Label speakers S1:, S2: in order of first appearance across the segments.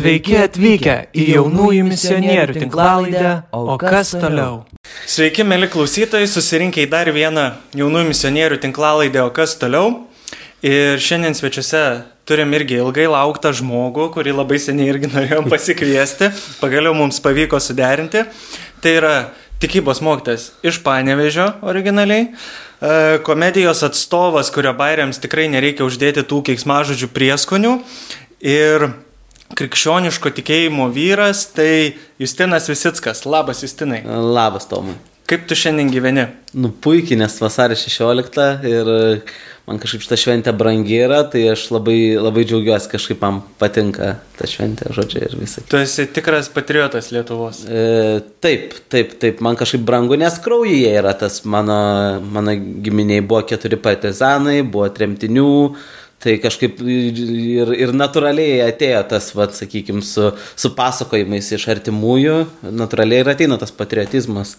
S1: Sveiki atvykę į jaunųjų misionierių tinklalaidę, o kas toliau?
S2: Sveiki, mėly klausytojai, susirinkę į dar vieną jaunųjų misionierių tinklalaidę, o kas toliau. Ir šiandien svečiuose turim irgi ilgai lauktą žmogų, kurį labai seniai irgi norėjom pasikviesti, pagaliau mums pavyko suderinti. Tai yra tikybos mokytas iš Panevežio originaliai, e, komedijos atstovas, kurio bairiams tikrai nereikia uždėti tų keiksmažodžių prieskonių. Ir krikščioniško tikėjimo vyras, tai Justinas Visickas. Labas, Justinai.
S3: Labas, Tomai.
S2: Kaip tu šiandien gyveni?
S3: Nu, puikiai, nes vasario 16 ir man kažkaip šitą šventę brangi yra, tai aš labai, labai džiaugiuosi, kažkaip man patinka ta šventė, žodžiai ir visai.
S2: Tu esi tikras patriotas Lietuvos.
S3: E, taip, taip, taip, man kažkaip brangu, nes kraujyje yra tas mano, mano giminiai buvo keturi partizanai, buvo tremtinių, Tai kažkaip ir, ir natūraliai atėjo tas, vad, sakykime, su, su pasakojimais iš artimųjų, natūraliai ir ateina tas patriotizmas.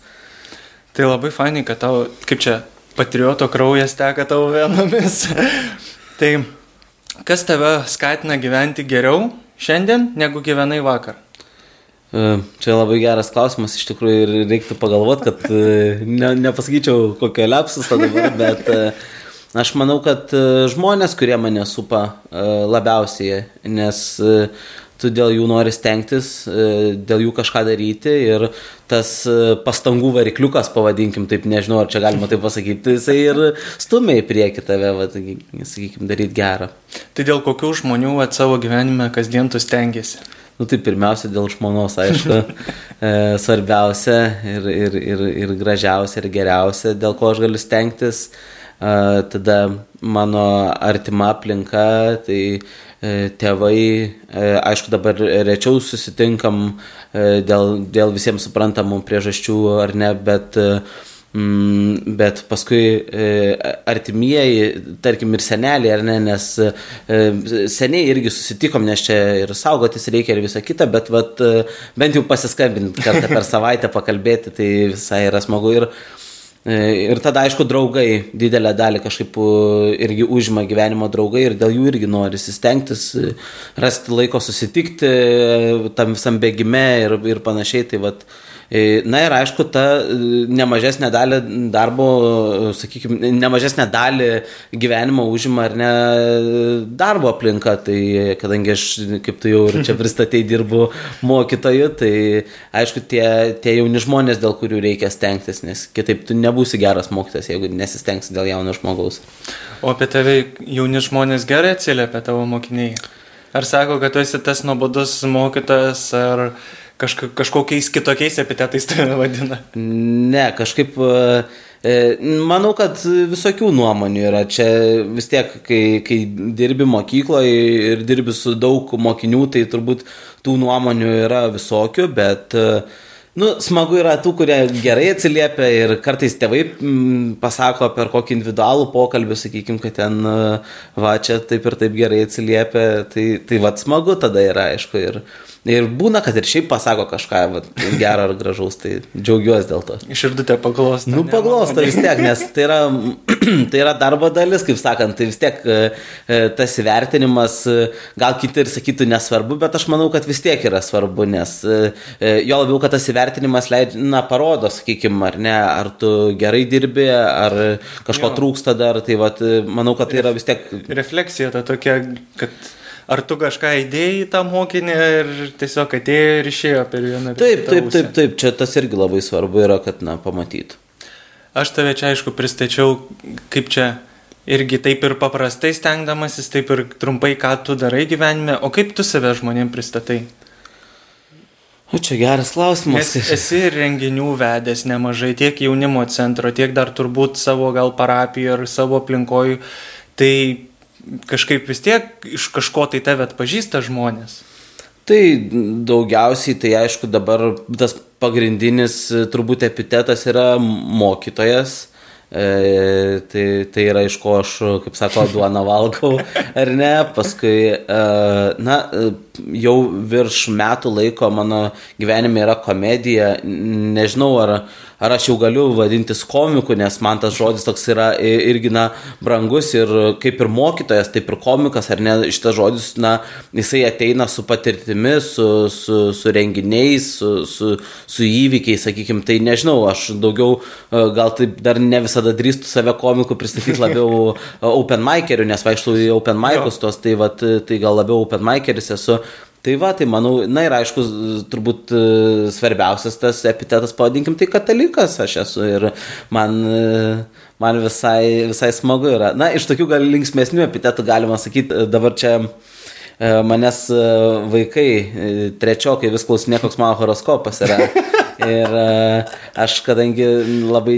S2: Tai labai fainai, kad tau, kaip čia, patrioto kraujas teka tavo vienomis. tai kas tave skatina gyventi geriau šiandien, negu gyvenai vakar?
S3: E, čia labai geras klausimas, iš tikrųjų, ir reiktų pagalvoti, kad e, ne, nepasakyčiau kokio lepsus dabar, bet e, Aš manau, kad e, žmonės, kurie mane supa e, labiausiai, nes e, tu dėl jų nori stengtis, dėl jų kažką daryti ir tas pastangų varikliukas, pavadinkim taip, nežinau, ar čia galima taip pasakyti, jisai ir stumia į priekį tave, va, sakykim, daryti gerą.
S2: Tai dėl kokių žmonių at savo gyvenime kasdien tu stengiasi?
S3: Nu tai pirmiausia dėl žmonos, aišku, svarbiausia ir, ir, ir, ir gražiausia ir geriausia, dėl ko aš galiu stengtis tada mano artima aplinka, tai e, tėvai, e, aišku, dabar rečiau susitinkam e, dėl, dėl visiems suprantamų priežasčių ar ne, bet mm, bet paskui artimieji, tarkim ir seneliai, ar ne, nes seniai irgi susitikom, nes čia ir saugotis reikia ir visą kitą, bet vat, bent jau pasiskambinti kartą per savaitę pakalbėti, tai visai yra smagu. Ir ir tada, aišku, draugai didelę dalį kažkaip e, irgi užima gyvenimo draugai ir dėl jų irgi nori stengtis, e, rasti laiko susitikti tam visam bėgime ir, ir panašiai. Tai vat, E, na ir aišku, ta e, nemažesnė dalį darbo, sakykime, nemažesnė dalį gyvenimo užima ar ne darbo aplinka. Tai kadangi aš, kaip tu jau ir čia pristatėjai, dirbu mokytoju, tai aišku, tie, tie jauni žmonės, dėl kurių reikia stengtis, nes kitaip tu nebūsi geras mokytas, jeigu nesistengsi dėl jauno žmogaus.
S2: O apie tave jauni žmonės gerai atsiliepia tavo mokiniai? Ar sako, kad tu esi tas nuobodus mokytojas, ar kažka, kažkokiais kitokiais epitetais tave vadina?
S3: Ne, kažkaip e, e, manau, kad visokių nuomonių yra. Čia vis tiek, kai, kai dirbi mokykloje ir dirbi su daug mokinių, tai turbūt tų nuomonių yra visokių, bet uh, Nu, smagu yra tų, kurie gerai atsiliepia ir kartais tėvai pasako per kokį individualų pokalbį, sakykime, kad ten, va, čia taip ir taip gerai atsiliepia, tai, tai va, smagu tada yra, aišku, ir, ir būna, kad ir šiaip pasako kažką va, gerą ar gražaus, tai džiaugiuosi dėl to.
S2: Iširdutė paglosta.
S3: Nu, paglosta vis tiek, nes tai yra, tai yra darbo dalis, kaip sakant, tai vis tiek e, e, tas įvertinimas, e, gal kiti ir sakytų nesvarbu, bet aš manau, kad vis tiek yra svarbu, nes jo labiau, kad tas įvertinimas įvertinimas leidžia, na, parodo, sakykime, ar ne, ar tu gerai dirbi, ar kažko jo. trūksta dar, tai vat, manau, kad tai yra vis tiek.
S2: Refleksija ta tokia, kad ar tu kažką įdėjai tą mokinį ir tiesiog atėjo ir išėjo per vieną.
S3: Taip, taip, taip, taip, čia tas irgi labai svarbu yra, kad, na, pamatytų.
S2: Aš tave čia, aišku, pristačiau, kaip čia irgi taip ir paprastai stengdamasis, taip ir trumpai, ką tu darai gyvenime, o kaip tu save žmonėm pristatai?
S3: O čia geras klausimas.
S2: Nes esi renginių vedęs nemažai, tiek jaunimo centro, tiek dar turbūt savo gal parapijoje ar savo aplinkoje. Tai kažkaip vis tiek iš kažko tai tave atpažįsta žmonės.
S3: Tai daugiausiai, tai aišku, dabar tas pagrindinis turbūt epitetas yra mokytojas E, tai, tai yra iš ko aš, kaip sako, duoną valgau, ar ne. Paskui, e, na, jau virš metų laiko mano gyvenime yra komedija. Nežinau, ar, ar aš jau galiu vadintis komiku, nes man tas žodis toks yra irgi, na, brangus ir kaip ir mokytojas, taip ir komikas, ar ne, šitas žodis, na, jisai ateina su patirtimi, su, su, su renginiais, su, su, su įvykiais, sakykime, tai nežinau, aš daugiau gal taip dar ne visada drįstu save komiku pristatyti labiau open miceriu, nes vaikštų į open micus tos, tai, vat, tai gal labiau open miceris esu. Tai va, tai manau, na ir aišku, turbūt e, svarbiausias tas epitetas, pavadinkim, tai katalikas aš esu ir man, e, man visai, visai smagu yra. Na, iš tokių gal linksmėsnių epitetų galima sakyti, dabar čia manęs e, vaikai, trečiokai vis klausinė, koks mano horoskopas yra. Ir e, aš, kadangi labai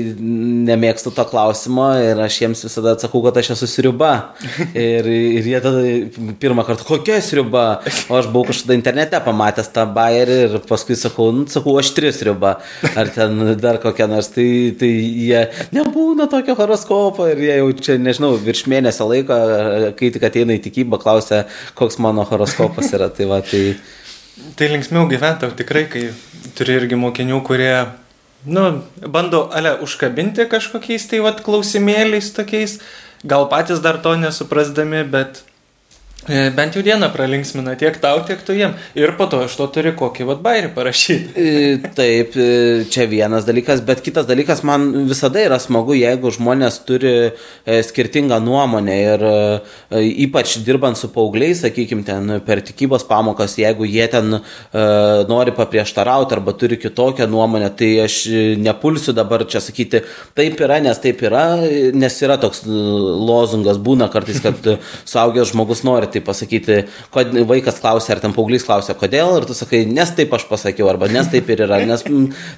S3: nemėgstu to klausimo ir aš jiems visada atsakau, kad aš esu sriuba. Ir, ir jie tada pirmą kartą, kokia sriuba? O aš buvau kažkada internete pamatęs tą bairį ir paskui sakau, nu, sakau, aš tris sriuba. Ar ten dar kokia nors. Tai, tai jie nebūna tokio horoskopo ir jie jau čia, nežinau, virš mėnesio laiko, kai tik ateina į tikybą, klausia, koks mano horoskopas yra. Tai va, tai...
S2: Tai linksmiau gyventi, tikrai, kai turi irgi mokinių, kurie, nu, bando, ale, užkabinti kažkokiais tai vad klausimėliais tokiais, gal patys dar to nesuprasdami, bet bent jau dieną pralinksmina tiek tau, tiek tu jiem. Ir po to iš to turi kokį vad bairį parašyti.
S3: E, taip, e, čia vienas dalykas, bet kitas dalykas, man visada yra smagu, jeigu žmonės turi skirtingą nuomonę ir ypač dirbant su paaugliais, sakykime, ten per tikybos pamokas, jeigu jie ten nori paprieštarauti arba turi kitokią nuomonę, tai aš nepulsiu dabar čia sakyti, taip yra, nes taip yra, nes yra toks lozungas, būna kartais, kad suaugęs žmogus nori tai pasakyti, kod, vaikas klausia, ar ten paauglys klausia, kodėl, ir tu sakai, nes taip aš pasakiau, arba nes taip ir yra, nes,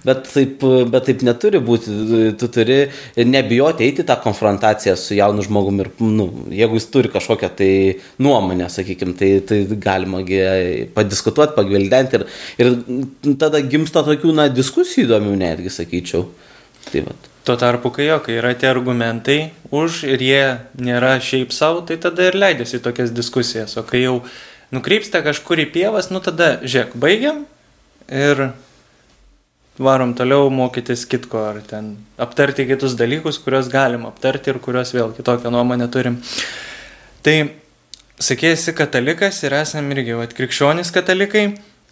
S3: bet, taip, bet taip neturi būti, tu turi nebijoti eiti tą konfrontaciją su jaunu žmogumi ir, nu, jeigu jis turi kažkokią tai nuomonę, sakykime, tai, tai galima padiskutuoti, pagvildenti ir, ir tada gimsta tokių, na, diskusijų įdomių netgi, sakyčiau. Tai vat.
S2: Tuo tarpu, kai jo, kai yra tie argumentai už ir jie nėra šiaip savo, tai tada ir leidėsi tokias diskusijas. O kai jau nukrypsta kažkur į pievas, nu tada, žiūrėk, baigiam ir varom toliau mokytis kitko ar ten aptarti kitus dalykus, kuriuos galim aptarti ir kuriuos vėl kitokią nuomonę turim. Tai sakėsi katalikas ir esame irgi atkrikščionys katalikai,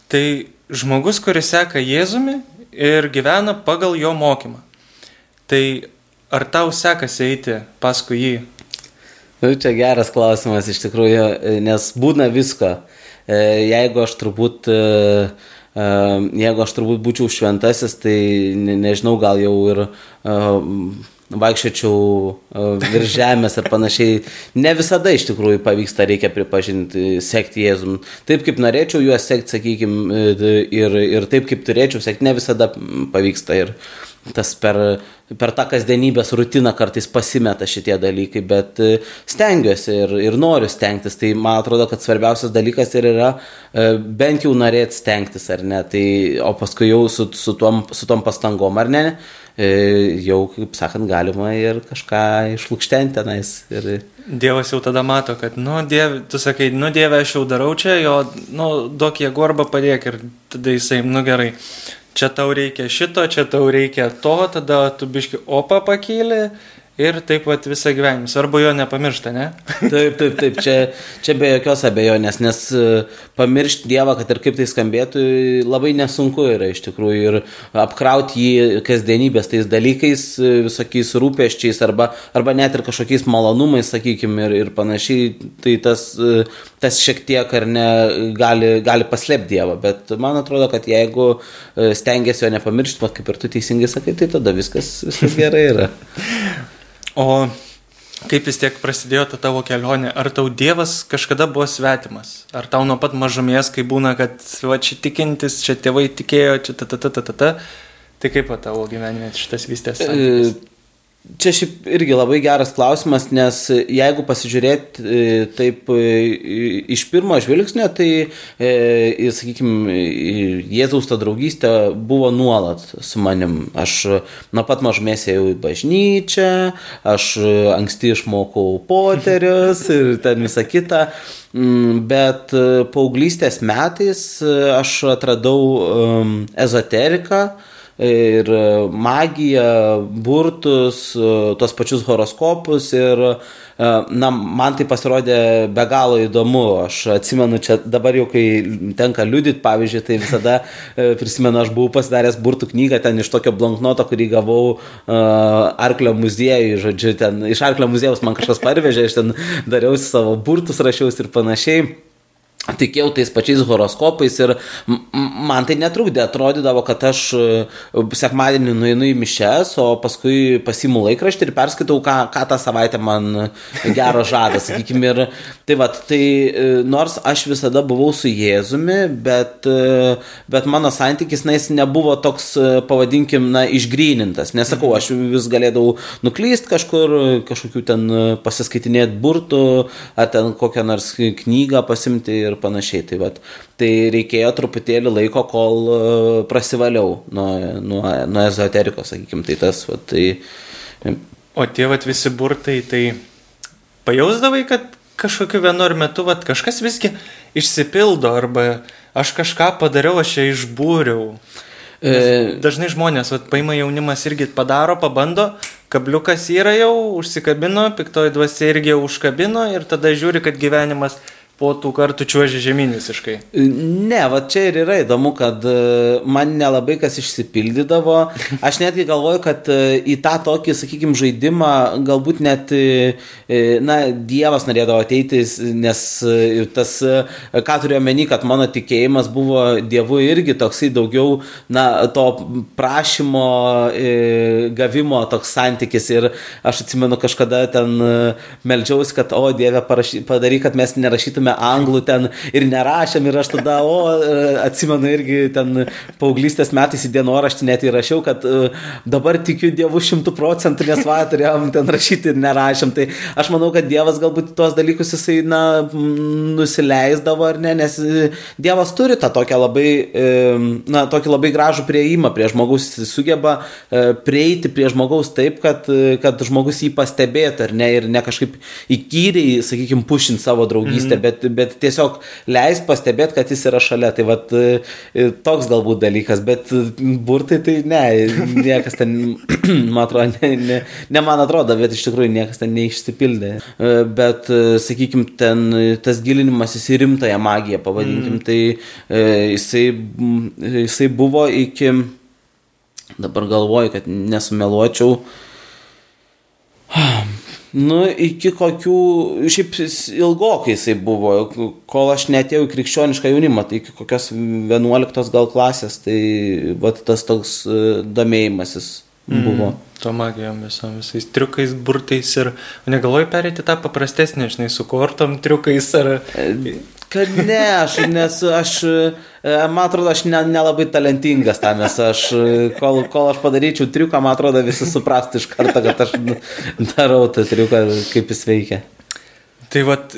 S2: tai žmogus, kuris seka Jėzumi ir gyvena pagal jo mokymą. Tai ar tau sekasi eiti paskui jį?
S3: Nu, čia geras klausimas iš tikrųjų, nes būna visko. E, jeigu aš turbūt, e, e, jeigu aš turbūt būčiau šventasis, tai nežinau, gal jau ir vaikščiočiau virš žemės ar panašiai. Ne visada iš tikrųjų pavyksta, reikia pripažinti, sekti Jėzum. Taip kaip norėčiau juos sekti, sakykime, ir, ir taip kaip turėčiau sekti, ne visada pavyksta. Ir tas per, per tą kasdienybės rutiną kartais pasimeta šitie dalykai, bet e, stengiuosi ir, ir noriu stengtis. Tai man atrodo, kad svarbiausias dalykas ir yra e, bent jau norėti stengtis, ar ne. Tai, o paskui jau su, su, tom, su tom pastangom, ar ne, e, jau, kaip sakant, galima ir kažką išlūkštenti tenais. Ir...
S2: Dievas jau tada mato, kad, nu, diev, tu sakai, nu, Dieve, aš jau darau čia, jo, nu, duok jėgų arba padėk ir tada jisai, nu, gerai čia tau reikia šito, čia tau reikia to, tada tu biški opą pakyli ir taip pat visą gyvenimą. Svarbu jo nepamiršti, ne?
S3: taip, taip, taip, čia, čia be jokios abejonės, nes e, pamiršti Dievą, kad ir kaip tai skambėtų, labai nesunku yra iš tikrųjų ir apkrauti jį kasdienybės tais dalykais, e, visokiais rūpeščiais arba, arba net ir kažkokiais malonumais, sakykime, ir, ir panašiai, tai tas, e, tas šiek tiek ar ne gali, gali paslėpti Dievą, bet man atrodo, kad jeigu stengiasi jo nepamiršti, kaip ir tu teisingai sakai, tai tada viskas, viskas gerai yra.
S2: O kaip vis tiek prasidėjo ta tavo kelionė? Ar tau Dievas kažkada buvo svetimas? Ar tau nuo pat mažumės, kai būna, kad va čia tikintis, čia tėvai tikėjo, čia ta ta ta ta ta ta, tai kaip tavo gyvenime šitas vystės? E,
S3: Čia šiaip irgi labai geras klausimas, nes jeigu pasižiūrėt e, taip e, iš pirmo žvilgsnio, tai, e, sakykime, Jėzaus ta draugystė buvo nuolat su manim. Aš nuo pat mažmės ėjau į bažnyčią, aš anksti išmokau poterius ir ten visą kitą. Mm, bet paauglystės metais aš atradau ezoteriką, ir magiją, burtus, tos pačius horoskopus ir na, man tai pasirodė be galo įdomu. Aš atsimenu, čia dabar jau, kai tenka liudyti, pavyzdžiui, tai visada prisimenu, aš buvau pasidaręs burtų knygą ten iš tokio blanknoto, kurį gavau Arklio muziejui, žodžiu, ten iš Arklio muziejaus man kažkas parvežė, aš ten dariausi savo burtus, rašiausi ir panašiai tikėjau tais pačiais horoskopais ir man tai netrukdė, atrodydavo, kad aš e, sekmadienį nueinu į mišes, o paskui pasimu laikraštį ir perskaitau, ką, ką tą savaitę man gero žada, sakykime. Ir tai va, tai e, nors aš visada buvau su Jėzumi, bet, e, bet mano santykis, na, jis nebuvo toks, pavadinkim, na, išgrynintas. Nesakau, aš vis galėdavau nuklyst kažkur, kažkokių ten pasiskaitinėti burtų, ar ten kokią nors knygą pasimti ir ir panašiai. Tai, vat, tai reikėjo truputėlį laiko, kol e, prasivaliau nuo, nuo, nuo ezoterikos, sakykime, tai tas. Vat, tai,
S2: o tie vat, visi burtai, tai pajausdavai, kad kažkokiu vienu ar metu vat, kažkas visgi išsipildo arba aš kažką padariau, aš ją išbūriau. Nes e, dažnai žmonės, vat, paima jaunimas irgi padaro, pabando, kabliukas yra jau, užsikabino, piktoji dvasia irgi jau užkabino ir tada žiūri, kad gyvenimas po tų kartų čiuožė žemyn visiškai.
S3: Ne, va čia ir yra įdomu, kad e, man nelabai kas išsipildydavo. Aš netgi galvoju, kad e, į tą tokį, sakykime, žaidimą galbūt net, e, na, Dievas norėdavo ateiti, nes tas, ką turiu omeny, kad mano tikėjimas buvo Dievu irgi toksai daugiau, na, to prašymo, gavimo toks santykis. Ir aš atsimenu kažkada ten melžiausi, kad, o Dieve, padaryk, kad mes nerašytume rašytume anglų ten ir nerašėm ir aš tada, o, e, atsimenu irgi ten paauglystės metais į dienoraštį net įrašiau, kad e, dabar tikiu Dievu šimtų procentų, nes va, turėjom ten rašyti ir nerašėm. Tai aš manau, kad Dievas galbūt tuos dalykus jisai, na, nusileisdavo ar ne, nes e, Dievas turi tą tokią labai, na, tokį labai gražų prieimą prie žmogaus, jis sugeba prieiti prie žmogaus taip, kad, kad žmogus jį pastebėtų ar ne ir ne kažkaip įkyriai, sakykime, pušint savo draugystę, mm. bet bet, bet tiesiog leis pastebėti, kad jis yra šalia. Tai vat, e, toks galbūt dalykas, bet burtai tai ne, niekas ten, man atrodo, ne, ne, ne man atrodo, bet iš tikrųjų niekas ten neišsipildė. E, bet, e, sakykime, ten tas gilinimas į rimtąją magiją, pavadinkim, mm. tai jisai, jisai buvo iki, dabar galvoju, kad nesumeluočiau, Nu, iki kokių, šiaip ilgokai jisai buvo, kol aš netėjau į krikščionišką jaunimą, tai iki kokios 11 gal klasės, tai vat, tas toks e, domėjimasis mm. buvo. Mm,
S2: to magijom visom visais triukais, burtais ir negalvoju perėti tą paprastesnį, žinai, su kortom triukais ar...
S3: Kad ne, aš nesu, aš, e, man atrodo, aš nelabai ne, ne talentingas tam, nes aš, e, kol, kol aš padaryčiau triuką, man atrodo, visi suprastų iš karto, kad aš darau tą triuką, kaip jis veikia.
S2: Tai vad,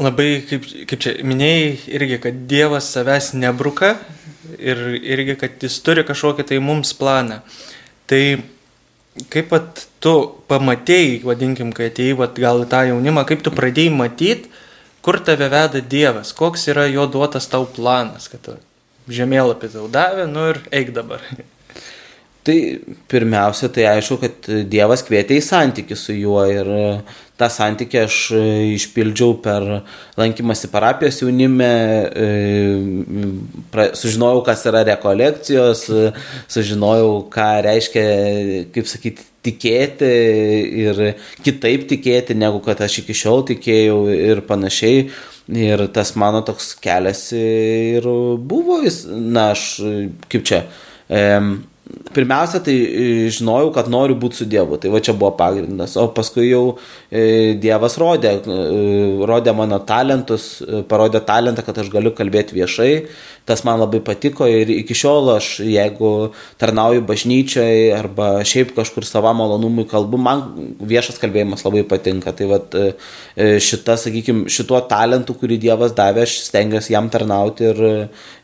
S2: labai, kaip, kaip čia minėjai, irgi, kad Dievas savęs nebruka ir irgi, kad jis turi kažkokį tai mums planą. Tai kaip pat tu pamatėjai, vadinkim, kai atėjai, vat, gal tą jaunimą, kaip tu pradėjai matyti, kur tave veda Dievas, koks yra jo duotas tau planas, kad žemėlapį tau davė, nu ir eik dabar.
S3: Tai pirmiausia, tai aišku, kad Dievas kvietė į santykių su juo ir e, tą santykį aš e, išpildžiau per lankymasi parapijos jaunime, e, sužinojau, kas yra rekolekcijos, sužinojau, ką reiškia, kaip sakyti, tikėti ir kitaip tikėti, negu kad aš iki šiol tikėjau ir panašiai. Ir tas mano toks kelias ir buvo, na, aš kaip čia. E, pirmiausia, tai žinojau, kad noriu būti su Dievu, tai va čia buvo pagrindas, o paskui jau Dievas rodė, e, rodė mano talentus, e, parodė talentą, kad aš galiu kalbėti viešai, tas man labai patiko ir iki šiol aš, jeigu tarnauju bažnyčiai arba šiaip kažkur savo malonumui kalbu, man viešas kalbėjimas labai patinka. Tai vat, e, e, šita, sakykime, šituo talentu, kurį Dievas davė, aš stengiuosi jam tarnauti ir,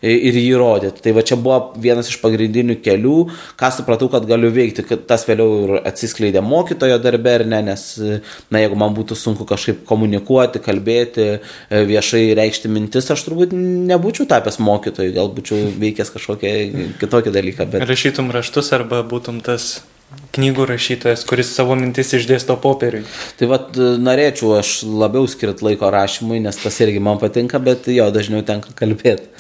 S3: e, ir jį rodyti. Tai va čia buvo vienas iš pagrindinių kelių, ką supratau, kad galiu veikti, kad tas vėliau ir atsiskleidė mokytojo darbė ar ne, nes, na, jeigu man būtų sunku kažkaip komunikuoti, kalbėti, e, viešai reikšti mintis, aš turbūt nebūčiau tapęs mokytoju, gal būčiau veikęs kažkokią kitokį dalyką.
S2: Bet... Rašytum raštus arba būtum tas knygų rašytojas, kuris savo mintis išdėsto popieriui.
S3: Tai vad norėčiau aš labiau skirti laiko rašymui, nes tas irgi man patinka, bet jo dažniau tenka kalbėti.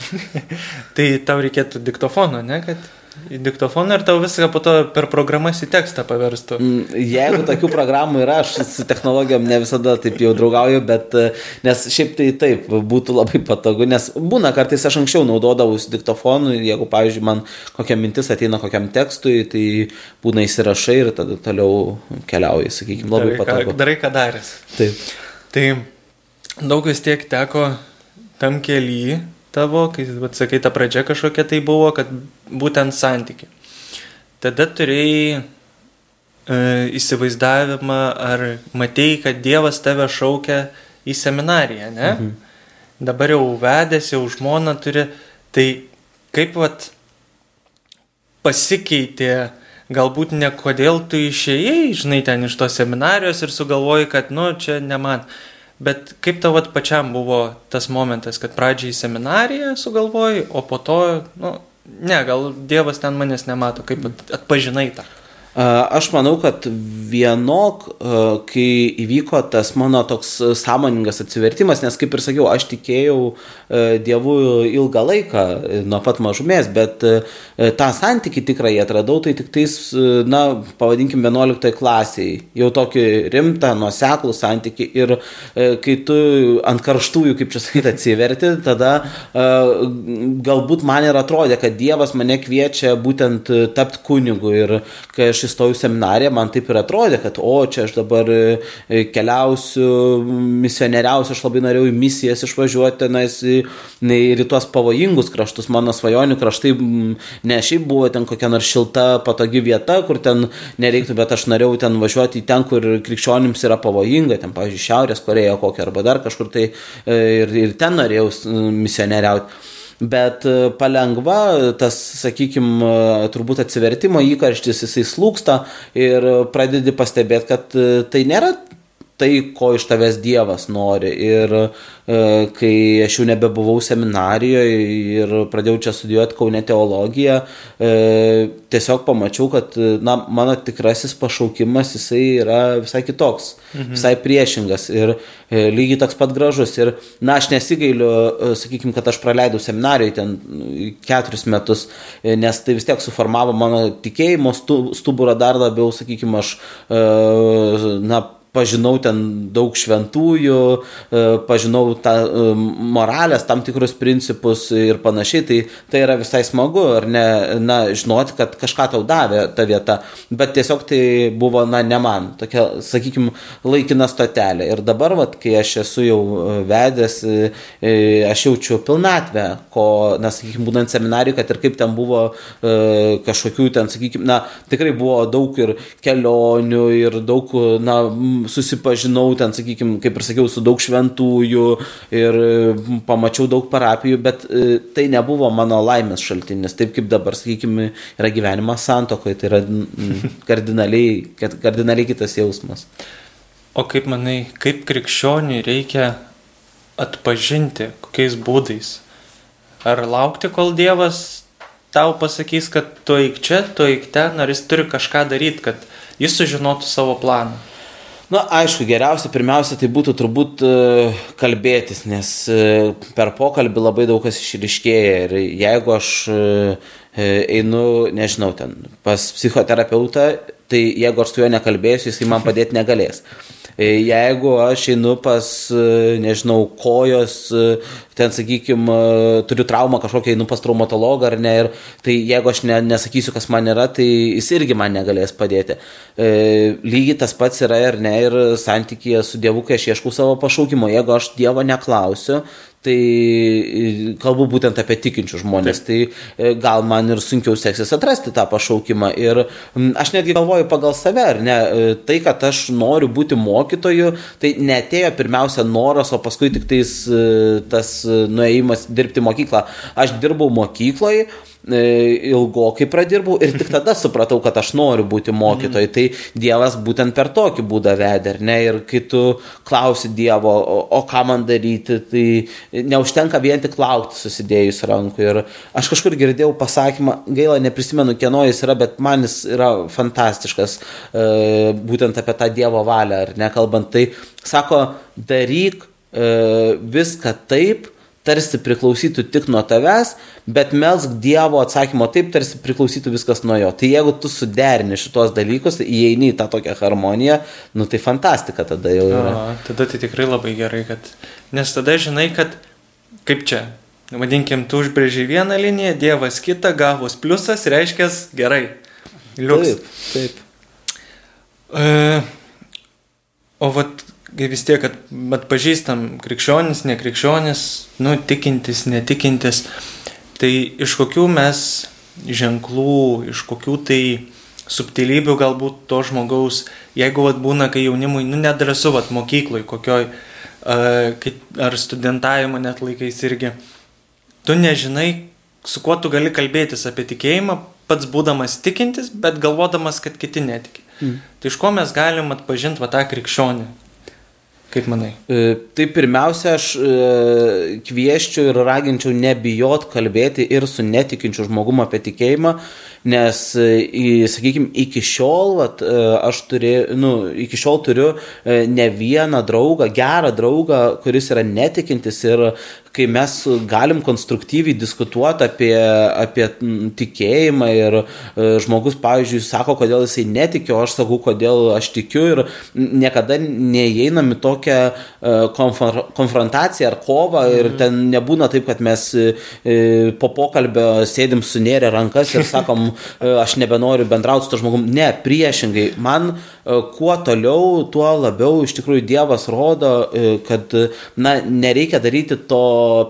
S2: tai tau reikėtų diktofono, ne? Kad į diktofoną ir tau viską po to per programas į tekstą paverstų.
S3: Mm, jeigu tokių programų yra, aš su technologijom ne visada taip jau draugauju, bet e, nes šiaip tai taip būtų labai patogu, nes būna kartais aš anksčiau naudodavausi diktofonu, jeigu, pavyzdžiui, man kokia mintis ateina kokiam tekstui, tai būna įsirašai ir tada toliau keliauji, sakykime, labai
S2: darai,
S3: patogu.
S2: Ką, darai, ką daręs.
S3: Taip.
S2: Tai daug vis tiek teko tam kelyje tavo, kai, vat, sakai, ta pradžia kažkokia tai buvo, kad būtent santykiai. Tada turėjai e, įsivaizdavimą, ar matėjai, kad Dievas tave šaukia į seminariją, ne? Mhm. Dabar jau vedęs, jau žmona turi, tai kaip vat pasikeitė, galbūt ne kodėl tu išėjai, žinai, ten iš tos seminarijos ir sugalvoji, kad, nu, čia ne man. Bet kaip tau vat, pačiam buvo tas momentas, kad pradžiai seminariją sugalvojai, o po to, nu, ne, gal Dievas ten manęs nemato, kaip atpažinai tą?
S3: Aš manau, kad vienok, kai įvyko tas mano toks sąmoningas atsivertimas, nes kaip ir sakiau, aš tikėjau Dievu ilgą laiką, nuo pat mažumės, bet tą santyki tikrai atradau, tai tik tais, na, pavadinkim, 11 klasiai, jau tokį rimtą, nuoseklų santyki ir kai tu ant karštųjų, kaip čia sakyti, atsiverti, tada galbūt man ir atrodė, kad Dievas mane kviečia būtent tapti kunigu. Ir kai aš įstojau seminariją, man taip ir atrodė, kad o čia aš dabar e, keliausiu, misionieriausiu, aš labai norėjau į misijas išvažiuoti tenais ir į tuos pavojingus kraštus, mano svajonių kraštai, ne šiaip buvo ten kokia nors šilta, patogi vieta, kur ten nereiktų, bet aš norėjau ten važiuoti į ten, kur krikščionims yra pavojinga, ten, pavyzdžiui, Šiaurės Koreja kokia arba dar kažkur tai e, ir, ir ten norėjau misionieriauti bet e, palengva tas, sakykime, turbūt atsivertimo įkarštis jisai slūksta ir pradedi pastebėti, kad e, tai nėra tai, ko iš tavęs Dievas nori. Ir E, kai aš jau nebebuvau seminarijoje ir pradėjau čia studijuoti Kaune teologiją, e, tiesiog pamačiau, kad na, mano tikrasis pašaukimas jisai yra visai kitoks, mhm. visai priešingas ir e, lygiai toks pat gražus. Ir, na, aš nesigailiu, sakykime, kad aš praleidau seminarijoje ten keturis metus, nes tai vis tiek suformavo mano tikėjimo stuburą dar labiau, sakykime, aš, na, pažinau ten daug šventųjų, e, pažinau tą e, moralės, tam tikrus principus ir panašiai, tai tai yra visai smagu, ar ne, na, žinoti, kad kažką tau davė ta vieta, bet tiesiog tai buvo, na, ne man, tokia, sakykime, laikina stotelė. Ir dabar, vat, kai aš esu jau e, vedęs, aš jaučiu pilnatvę, ko, na, sakykime, būnant seminarijui, kad ir kaip ten buvo kažkokių ten, sakykime, na, tikrai buvo daug ir kelionių, ir daug, na, susipažinau ten, sakykime, kaip ir sakiau, su daug šventųjų ir pamačiau daug parapijų, bet e, tai nebuvo mano laimės šaltinis, taip kaip dabar, sakykime, yra gyvenimas santokoje, tai yra kardinaliai, kardinaliai kitas jausmas.
S2: O kaip manai, kaip krikščioniui reikia atpažinti, kokiais būdais? Ar laukti, kol Dievas tau pasakys, kad tu eik čia, tu eik ten, ar jis turi kažką daryti, kad jis sužinotų savo planą?
S3: Na, aišku, geriausia pirmiausia tai būtų turbūt e, kalbėtis, nes e, per pokalbį labai daug kas išriškėja ir jeigu aš e, einu, nežinau, ten pas psichoterapeutą, tai jeigu aš su juo nekalbėsiu, jisai man padėti negalės. E, jeigu aš einu pas, e, nežinau, kojos, e, ten, sakykime, turiu traumą kažkokią, einu pas traumatologą ar ne, ir tai jeigu aš ne, nesakysiu, kas man yra, tai jis irgi man negalės padėti. Lygiai tas pats yra ir ne, ir santykėje su Dievu, kai aš ieškau savo pašaukimo. Jeigu aš Dievo neklausiu, tai e, kalbu būtent apie tikinčius žmonės, Taip. tai e, gal man ir sunkiau seksis atrasti tą pašaukimą. Ir aš netgi galvoju pagal save, ar ne, e, tai, kad aš noriu būti mokytoju, tai netėjo pirmiausia noras, o paskui tik tais tas nuėjimas dirbti mokyklą. Aš dirbau mokykloje ilgokai pradirbau ir tik tada supratau, kad aš noriu būti mokytojai. Tai Dievas būtent per tokį būdą vedė, ar ne? Ir kai tu klausi Dievo, o, o ką man daryti, tai neužtenka vien tik laukti susidėjus rankų. Ir aš kažkur girdėjau pasakymą, gaila, neprisimenu, kieno jis yra, bet man jis yra fantastiškas, e, būtent apie tą Dievo valią, ar nekalbant. Tai sako, daryk e, viską taip, tarsi priklausytų tik nuo tavęs, bet melsk Dievo atsakymo taip, tarsi priklausytų viskas nuo jo. Tai jeigu tu suderini šitos dalykus, įeini į tą tokią harmoniją, nu tai fantastika tada jau yra.
S2: O, tada tai tikrai labai gerai, kad... Nes tada žinai, kad kaip čia, vadinkim, tu užbrėžiai vieną liniją, Dievas kitą, gavus pliusas, reiškia gerai. Liuks.
S3: Taip, taip.
S2: E, o vat kai vis tiek, kad atpažįstam krikščionis, nekrikščionis, nu, tikintis, netikintis, tai iš kokių mes ženklų, iš kokių tai subtilybių galbūt to žmogaus, jeigu vat, būna, kai jaunimui, nu, nedrasu, vat, mokyklai, kokioj, ar studentavimo net laikais irgi, tu nežinai, su kuo tu gali kalbėtis apie tikėjimą, pats būdamas tikintis, bet galvodamas, kad kiti netiki. Mm. Tai iš ko mes galim atpažinti va tą krikščionį, Kaip manai?
S3: E, tai pirmiausia, aš e, kvieščiau ir raginčiau nebijot kalbėti ir su netikinčiu žmogumu apie tikėjimą, nes, e, sakykime, iki šiol, vat, aš turėjau, nu, iki šiol turiu ne vieną draugą, gerą draugą, kuris yra netikintis ir kai mes galim konstruktyviai diskutuoti apie, apie tikėjimą ir e, žmogus, pavyzdžiui, sako, kodėl jisai netikiu, aš sakau, kodėl aš tikiu ir niekada neįeinam į tokią e, konfrontaciją ar kovą ir mhm. ten nebūna taip, kad mes e, po pokalbio sėdim sunėrę rankas ir sakom, aš nebenoriu bendrauti su to žmogum. Ne, priešingai, man kuo toliau, tuo labiau iš tikrųjų Dievas rodo, kad na, nereikia daryti to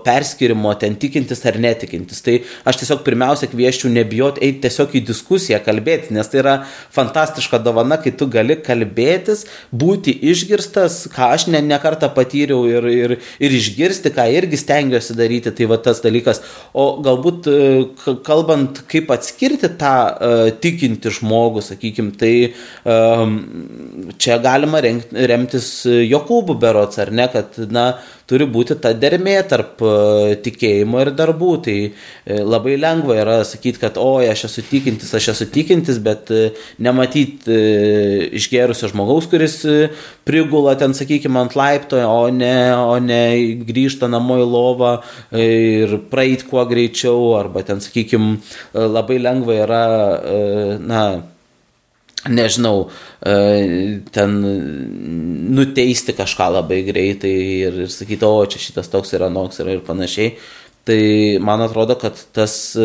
S3: perskirimo ten tikintis ar netikintis. Tai aš tiesiog pirmiausia kvieščiau nebijoti eiti tiesiog į diskusiją, kalbėti, nes tai yra fantastiška dovana, kai tu gali kalbėtis, būti išgirstas, ką aš ne, ne kartą patyriau ir, ir, ir išgirsti, ką irgi stengiuosi daryti, tai va tas dalykas. O galbūt e, kalbant, kaip atskirti tą uh, tikinti žmogų, sakykim, tai um, čia galima remtis Jokūbų berots, ar ne, kad, na, turi būti ta dermė tarp e, tikėjimo ir darbų. Tai e, labai lengva yra sakyti, kad o, aš esu tikintis, aš esu tikintis, bet e, nematyti išgerusio žmogaus, kuris prigula ten, sakykime, ant laipto, o ne, o ne grįžta namo į lovą ir praeit kuo greičiau, arba ten, sakykime, labai lengva yra, na, nežinau, e, ten nuteisti kažką labai greitai ir, ir sakyti, o čia šitas toks yra noks yra ir panašiai. Tai man atrodo, kad tas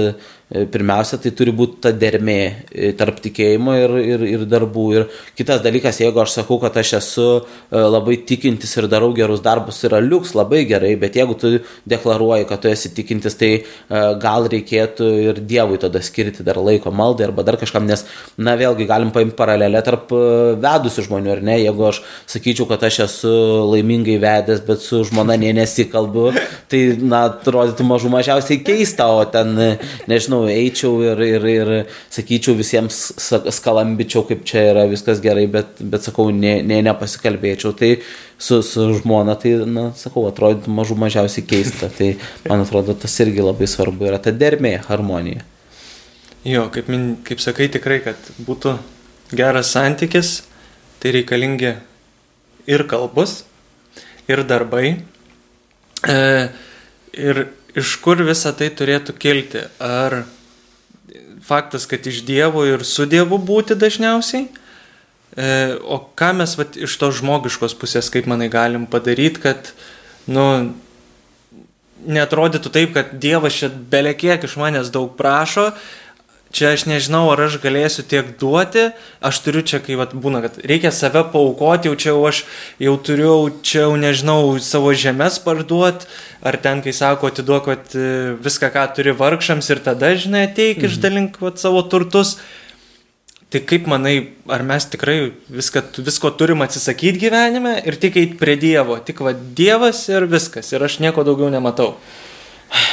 S3: pirmiausia, tai turi būti ta dermė e, tarp tikėjimo ir, ir, ir darbų. Ir kitas dalykas, jeigu aš sakau, kad aš esu e, labai tikintis ir darau gerus darbus, yra liuks labai gerai, bet jeigu tu deklaruoji, kad tu esi tikintis, tai gal reikėtų ir Dievui tada skirti dar laiko maldai arba dar kažkam, nes, na, vėlgi galim paimti paralelę tarp vedusių žmonių, ar ne, jeigu aš sakyčiau, kad aš esu laimingai vedęs, bet su žmona nė nesikalbu, tai, na, atrodytų mažų mažiausiai keista, o ten, nežinau, nežinau, eičiau ir, ir, ir sakyčiau visiems, skalambičiau, kaip čia yra viskas gerai, bet, bet sakau, ne, ne, nepasikalbėčiau. Tai su, su žmona, tai, na, sakau, atrodytų mažų mažiausiai keista. Tai man atrodo, tas irgi labai svarbu yra ta dermė, harmonija.
S2: Jo, kaip, min, kaip sakai, tikrai, kad būtų geras santykis, tai reikalingi ir kalbus, ir darbai. E, ir iš kur visa tai turėtų kilti? Ar faktas, kad iš Dievo ir su Dievu būti dažniausiai? E, o ką mes vat, iš to žmogiškos pusės, kaip manai, galim padaryti, kad, nu, netrodytų taip, kad Dievas čia belekiek iš manęs daug prašo, čia aš nežinau, ar aš galėsiu tiek duoti, aš turiu čia, kai vat, būna, kad reikia save paukoti, jau čia jau aš jau turiu, čia jau nežinau, savo žemės parduoti, ar ten, kai sako, atiduok vat, viską, ką turi vargšams ir tada, žinai, ateik, mhm. išdalink vat, savo turtus. Tai kaip manai, ar mes tikrai viską, visko turim atsisakyti gyvenime ir tik eiti prie Dievo, tik va Dievas ir viskas, ir aš nieko daugiau nematau.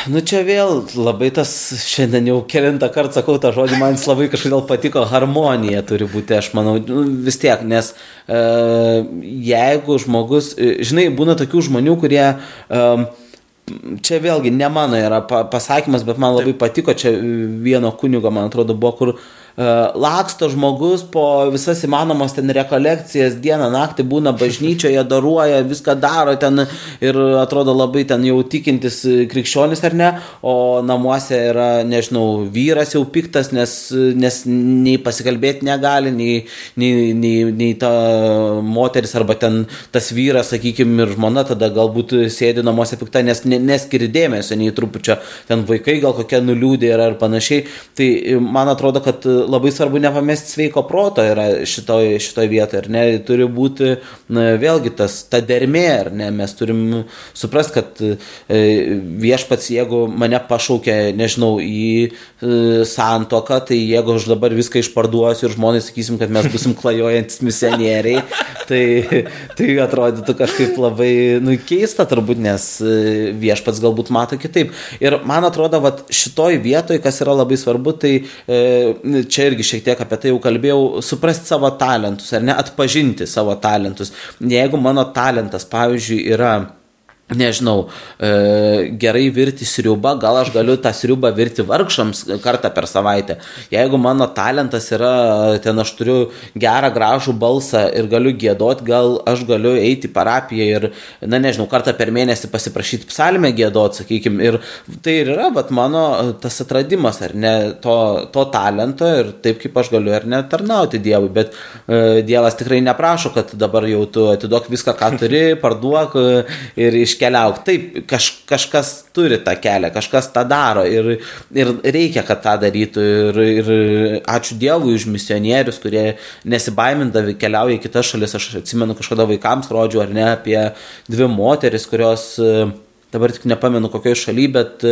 S3: Nu čia vėl labai tas, šiandien jau kelintą kartą sakau tą žodį, man jis labai kažkodėl patiko, harmonija turi būti, aš manau, nu, vis tiek, nes e, jeigu žmogus, e, žinai, būna tokių žmonių, kurie e, čia vėlgi ne mano yra pasakymas, bet man labai patiko, čia vieno kunigo, man atrodo, buvo, kur laksto žmogus po visas įmanomas ten rekolekcijas, dieną, naktį būna bažnyčioje, daruoja, viską daro ten ir atrodo labai ten jau tikintis krikščionis ar ne, o namuose yra, nežinau, vyras jau piktas, nes, nes nei pasikalbėti negali, nei, nei, nei, nei ta moteris arba ten tas vyras, sakykime, ir žmona tada galbūt sėdi namuose pikta, nes neskiri dėmesio, nei trupučio ten vaikai gal kokie nuliūdė yra ir panašiai. Tai man atrodo, kad labai svarbu nepamesti sveiko proto yra šitoj, šitoj vietoje, ar ne, turi būti na, vėlgi tas, ta dermė, ar ne, mes turim suprasti, kad e, viešpats, jeigu mane pašaukė, nežinau, į e, santoką, tai jeigu aš dabar viską išparduosiu ir žmonės sakysim, kad mes busim klajojantis misionieriai, tai, tai atrodytų kažkaip labai nu, keista turbūt, nes e, viešpats galbūt mato kitaip. Ir man atrodo, kad šitoj vietoj, kas yra labai svarbu, tai e, čia čia irgi šiek tiek apie tai jau kalbėjau, suprasti savo talentus ar ne, atpažinti savo talentus. Jeigu mano talentas, pavyzdžiui, yra nežinau, e, gerai virti sriubą, gal aš galiu tą sriubą virti vargšams kartą per savaitę. Jeigu mano talentas yra, ten aš turiu gerą, gražų balsą ir galiu gėdoti, gal aš galiu eiti į parapiją ir, na nežinau, kartą per mėnesį pasiprašyti psalmę gėdoti, sakykime. Ir tai ir yra, bet mano tas atradimas, ar ne, to, to talento ir taip kaip aš galiu, ar ne, tarnauti Dievui. Bet e, Dievas tikrai neprašo, kad dabar jau tu atiduok viską, ką turi, parduok ir iš iškeliauk. Taip, kaž, kažkas turi tą kelią, kažkas tą daro ir, ir reikia, kad tą darytų. Ir, ir ačiū Dievui už misionierius, kurie nesibaimindami keliauja į kitas šalis. Aš atsimenu kažkada vaikams rodžiau ar ne apie dvi moteris, kurios dabar tik nepamenu kokioje šalyje, bet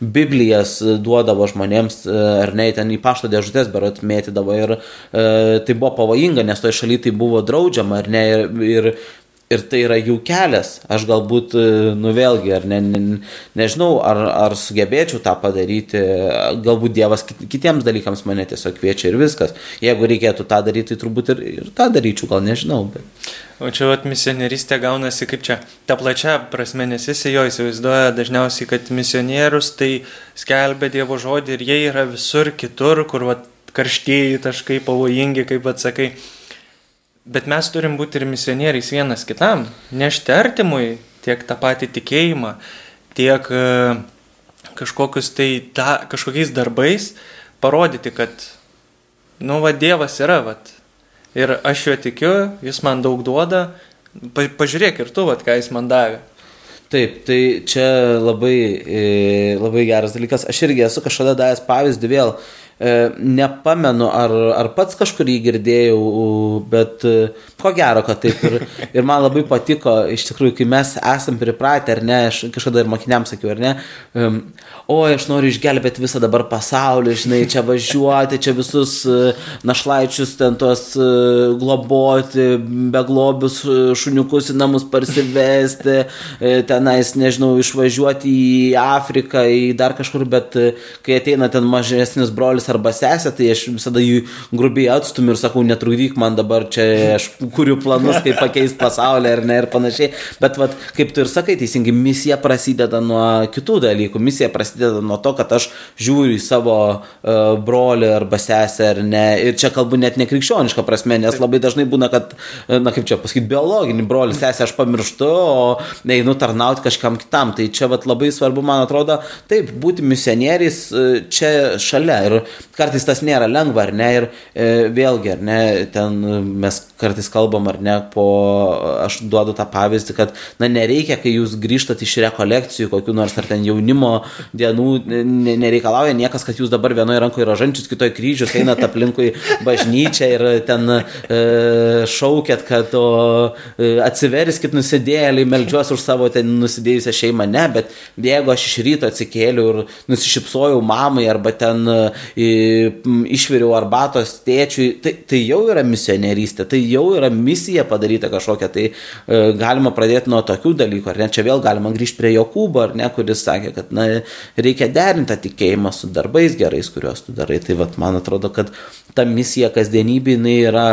S3: Biblijas duodavo žmonėms, ar ne, ten į pašto dėžutės berot mėtydavo ir e, tai buvo pavojinga, nes toje šalyje tai buvo draudžiama, ar ne, ir, ir ir tai yra jų kelias. Aš galbūt, e, nu vėlgi, ar ne, ne, nežinau, ar, ar sugebėčiau tą padaryti, galbūt Dievas kitiems dalykams mane tiesiog kviečia ir viskas. Jeigu reikėtų tą daryti, tai turbūt ir, ir tą daryčiau, gal nežinau. Bet...
S2: O čia vat misionieristė gaunasi kaip čia, ta plačia prasme, nes jis jo įsivaizduoja dažniausiai, kad misionierius tai skelbia Dievo žodį ir jie yra visur kitur, kur vat karštieji taškai pavojingi, kaip atsakai. Bet mes turim būti ir misionieriais vienas kitam, nešti artimui tiek tą patį tikėjimą, tiek e, kažkokius tai ta, kažkokiais darbais parodyti, kad, nu, va, Dievas yra, va. Ir aš juo tikiu, jis man daug duoda, pa, pažiūrėk ir tu, va, ką jis man davė.
S3: Taip, tai čia labai, e, labai geras dalykas. Aš irgi esu kažkada davęs pavyzdį vėl nepamenu, ar, ar pats kažkur jį girdėjau, bet e, ko gero, kad taip. Ir, ir man labai patiko, iš tikrųjų, kai mes esam pripratę, ar ne, aš kažkada ir mokiniams sakiau, ar ne, o aš noriu išgelbėti visą dabar pasaulį, žinai, čia važiuoti, čia visus e, našlaičius ten tuos globoti, beglobius šuniukus į namus parsivesti, tenais, nežinau, išvažiuoti į Afriką, į dar kažkur, bet kai ateina ten mažesnis brolis arba sesė, tai aš visada jų grubiai atstumiu ir sakau, netrukdyk man dabar čia, aš kuriu planus, kaip pakeisti pasaulį ar ne ir panašiai. Bet vat, kaip tu ir sakai, teisingai, misija prasideda nuo kitų dalykų. Misija prasideda nuo to, kad aš žiūriu į savo uh, brolį arba sesę ar ne. Ir čia kalbu net nekrikščionišką prasme, nes labai dažnai būna, kad, na kaip čia pasakyti, biologinį brolį, sesę aš pamirštu, o einu tarnauti kažkam kitam. Tai čia vat, labai svarbu, man atrodo, taip, būti misionieriais čia šalia. Ir kartais tas nėra lengva, ar ne, ir e, vėlgi, ar ne, ten mes kartais kalbam, ar ne, po, aš duodu tą pavyzdį, kad, na, nereikia, kai jūs grįžtat iš rekolekcijų, kokiu nors ar ten jaunimo dienų, nereikalauja niekas, kad jūs dabar vienoje rankoje rožančius, kitoje kryžius, einat aplinkui bažnyčią ir ten e, šaukėt, kad o, e, atsiverskit nusidėliai, melžiuos už savo ten nusidėjusią šeimą, ne, bet jeigu aš iš ryto atsikėliau ir nusišypsojau mamai arba ten e, išviriau arbatos tėčiui, tai, tai jau yra misionierystė, tai jau yra misija padaryta kažkokia, tai e, galima pradėti nuo tokių dalykų, ar ne, čia vėl galima grįžti prie Jokūbo, ar ne, kuris sakė, kad na, reikia derinti tą tikėjimą su darbais gerais, kuriuos tu darai. Tai vat, man atrodo, kad ta misija kasdienybė jinai yra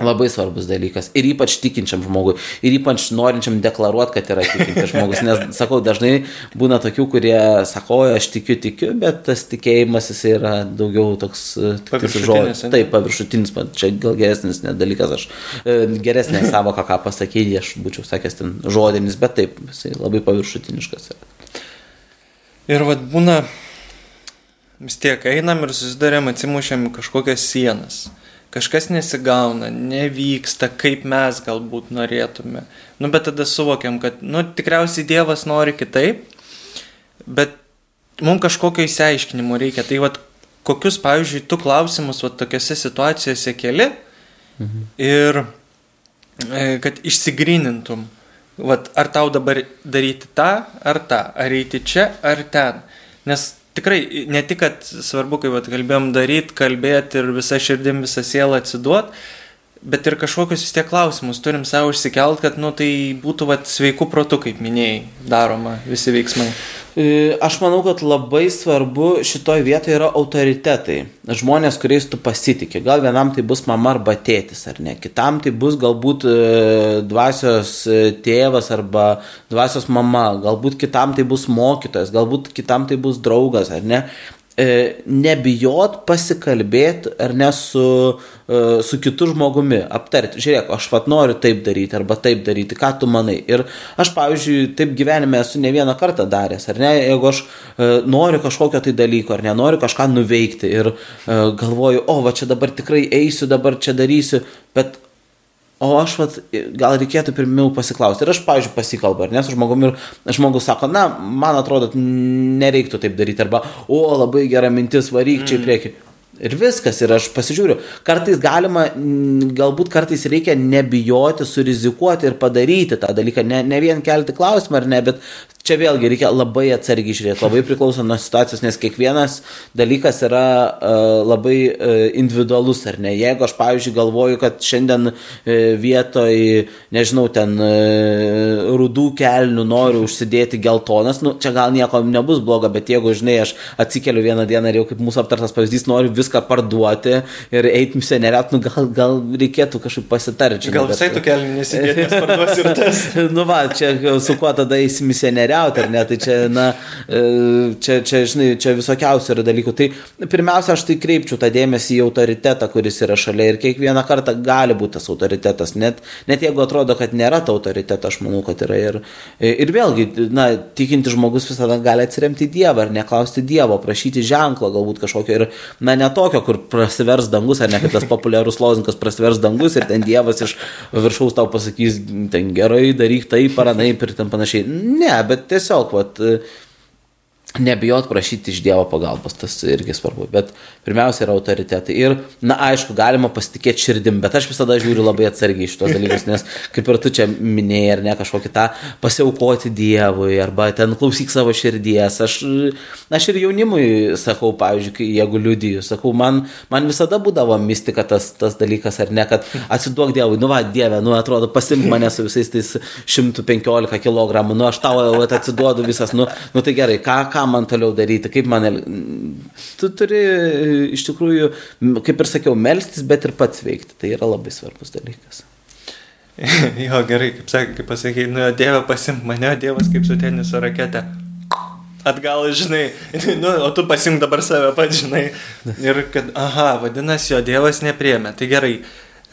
S3: Labai svarbus dalykas. Ir ypač tikinčiam žmogui. Ir ypač norinčiam deklaruoti, kad yra tikintis žmogus. Nes, sakau, dažnai būna tokių, kurie sako, aš tikiu, tikiu, bet tas tikėjimas jis yra daugiau toks
S2: žodis.
S3: Taip, paviršutinis, čia gal geresnis net dalykas. Aš e, geresnė savo, ką pasakyti, aš būčiau sakęs ten žodinis, bet taip, jisai labai paviršutiniškas yra.
S2: Ir vad būna, vis tiek einam ir susidarėm, atsimušėm kažkokias sienas kažkas nesigauna, nevyksta, kaip mes galbūt norėtume. Nu, bet tada suvokiam, kad, nu, tikriausiai Dievas nori kitaip, bet mums kažkokio įsiaiškinimo reikia. Tai vad, kokius, pavyzdžiui, tu klausimus vat, tokiose situacijose keli mhm. ir e, kad išsigrinintum, vat, ar tau dabar daryti tą ar tą, ar eiti čia ar ten. Nes tikrai ne tik, kad svarbu, kaip kalbėjom, daryti, kalbėti ir visą širdim, visą sielą atsiduoti, bet ir kažkokius vis tiek klausimus turim savo išsikelt, kad, nu, tai būtų vat, sveikų protų, kaip minėjai, daroma visi veiksmai.
S3: E, aš manau, kad labai svarbu šitoje vietoje yra autoritetai. Žmonės, kuriais tu pasitikė. Gal vienam tai bus mama arba tėtis, ar ne. Kitam tai bus galbūt e, dvasios e, tėvas arba dvasios mama. Galbūt kitam tai bus mokytojas, galbūt kitam tai bus draugas, ar ne. E, nebijot pasikalbėti ar ne su, e, su kitu žmogumi, aptarti, žiūrėk, aš pat noriu taip daryti arba taip daryti, ką tu manai. Ir aš, pavyzdžiui, taip gyvenime esu ne vieną kartą daręs, ar ne, jeigu aš e, noriu kažkokio tai dalyko, ar ne, noriu kažką nuveikti ir galvoju, o, va čia dabar tikrai eisiu, dabar čia darysiu, bet O aš, vat, gal reikėtų pirmiau pasiklausti. Ir aš, pavyzdžiui, pasikalbu, ar ne su žmogumi ir žmogus sako, na, man atrodo, nereiktų taip daryti. Arba, o, labai gera mintis, varyk čia į mm. Ir viskas, ir aš pasižiūriu. Kartais galima, galbūt kartais reikia nebijoti, surizikuoti ir padaryti tą dalyką. Ne, ne vien kelti klausimą ar ne, bet Čia vėlgi reikia labai atsargiai žiūrėti, labai priklauso nuo situacijos, nes kiekvienas dalykas yra uh, labai uh, individualus, ar ne. Jeigu aš, pavyzdžiui, galvoju, kad šiandien uh, vietoj, nežinau, ten uh, rudų kelnių noriu užsidėti geltonas, nu, čia gal nieko nebus bloga, bet jeigu, žinai, aš atsikeliu vieną dieną ir jau kaip mūsų aptartas pavyzdys, noriu viską parduoti ir eiti misioneriat, nu, gal, gal reikėtų kažkaip pasitarti.
S2: Gal visai tu kelnių nesidėti, nes parduosi ir tas.
S3: nu, va, čia su kuo tada eisi misioneriat kariauti, ar ne? Tai čia, na, e, čia, čia, žinai, čia visokiausių yra dalykų. Tai pirmiausia, aš tai kreipčiau tą dėmesį į autoritetą, kuris yra šalia ir kiekvieną kartą gali būti tas autoritetas. Net, net jeigu atrodo, kad nėra to autoriteto, aš manau, kad yra ir, ir vėlgi, na, tikinti žmogus visada gali atsiremti į Dievą ar neklausti Dievo, prašyti ženklo galbūt kažkokio ir, na, ne tokio, kur prasivers dangus, ar ne kaip tas populiarus lozinkas prasivers dangus ir ten Dievas iš viršaus tau pasakys, ten gerai, daryk taip ar anaip ir ten panašiai. Ne, bet tiesiog, vat, nebijot prašyti iš Dievo pagalbos, tas irgi svarbu, bet pirmiausia yra autoritetai. Ir, na, aišku, galima pasitikėti širdim, bet aš visada žiūriu labai atsargiai šitos dalykus, nes kaip ir tu čia minėjai, ar ne kažkokį tą pasiaukoti Dievui, arba ten klausyk savo širdies. Aš, aš ir jaunimui sakau, pavyzdžiui, jeigu liudiju, sakau, man, man visada būdavo mistika tas, tas dalykas, ar ne, kad atsiduok Dievui, nu va, Dieve, nu atrodo, pasimk mane su visais tais 115 kg, nu aš tau atsiduodu visas, nu, nu tai gerai, ką, ką ką man toliau daryti, kaip man... Tu turi iš tikrųjų, kaip ir sakiau, melstis, bet ir pats veikti. Tai yra labai svarbus dalykas.
S2: jo, gerai, kaip, sak, kaip pasakė, nu, Dieve pasimk mane, Dievas kaip su teniso rakete. Atgal, žinai, nu, o tu pasimk dabar save pats, žinai. Ir kad, aha, vadinasi, jo Dievas nepriemė. Tai gerai,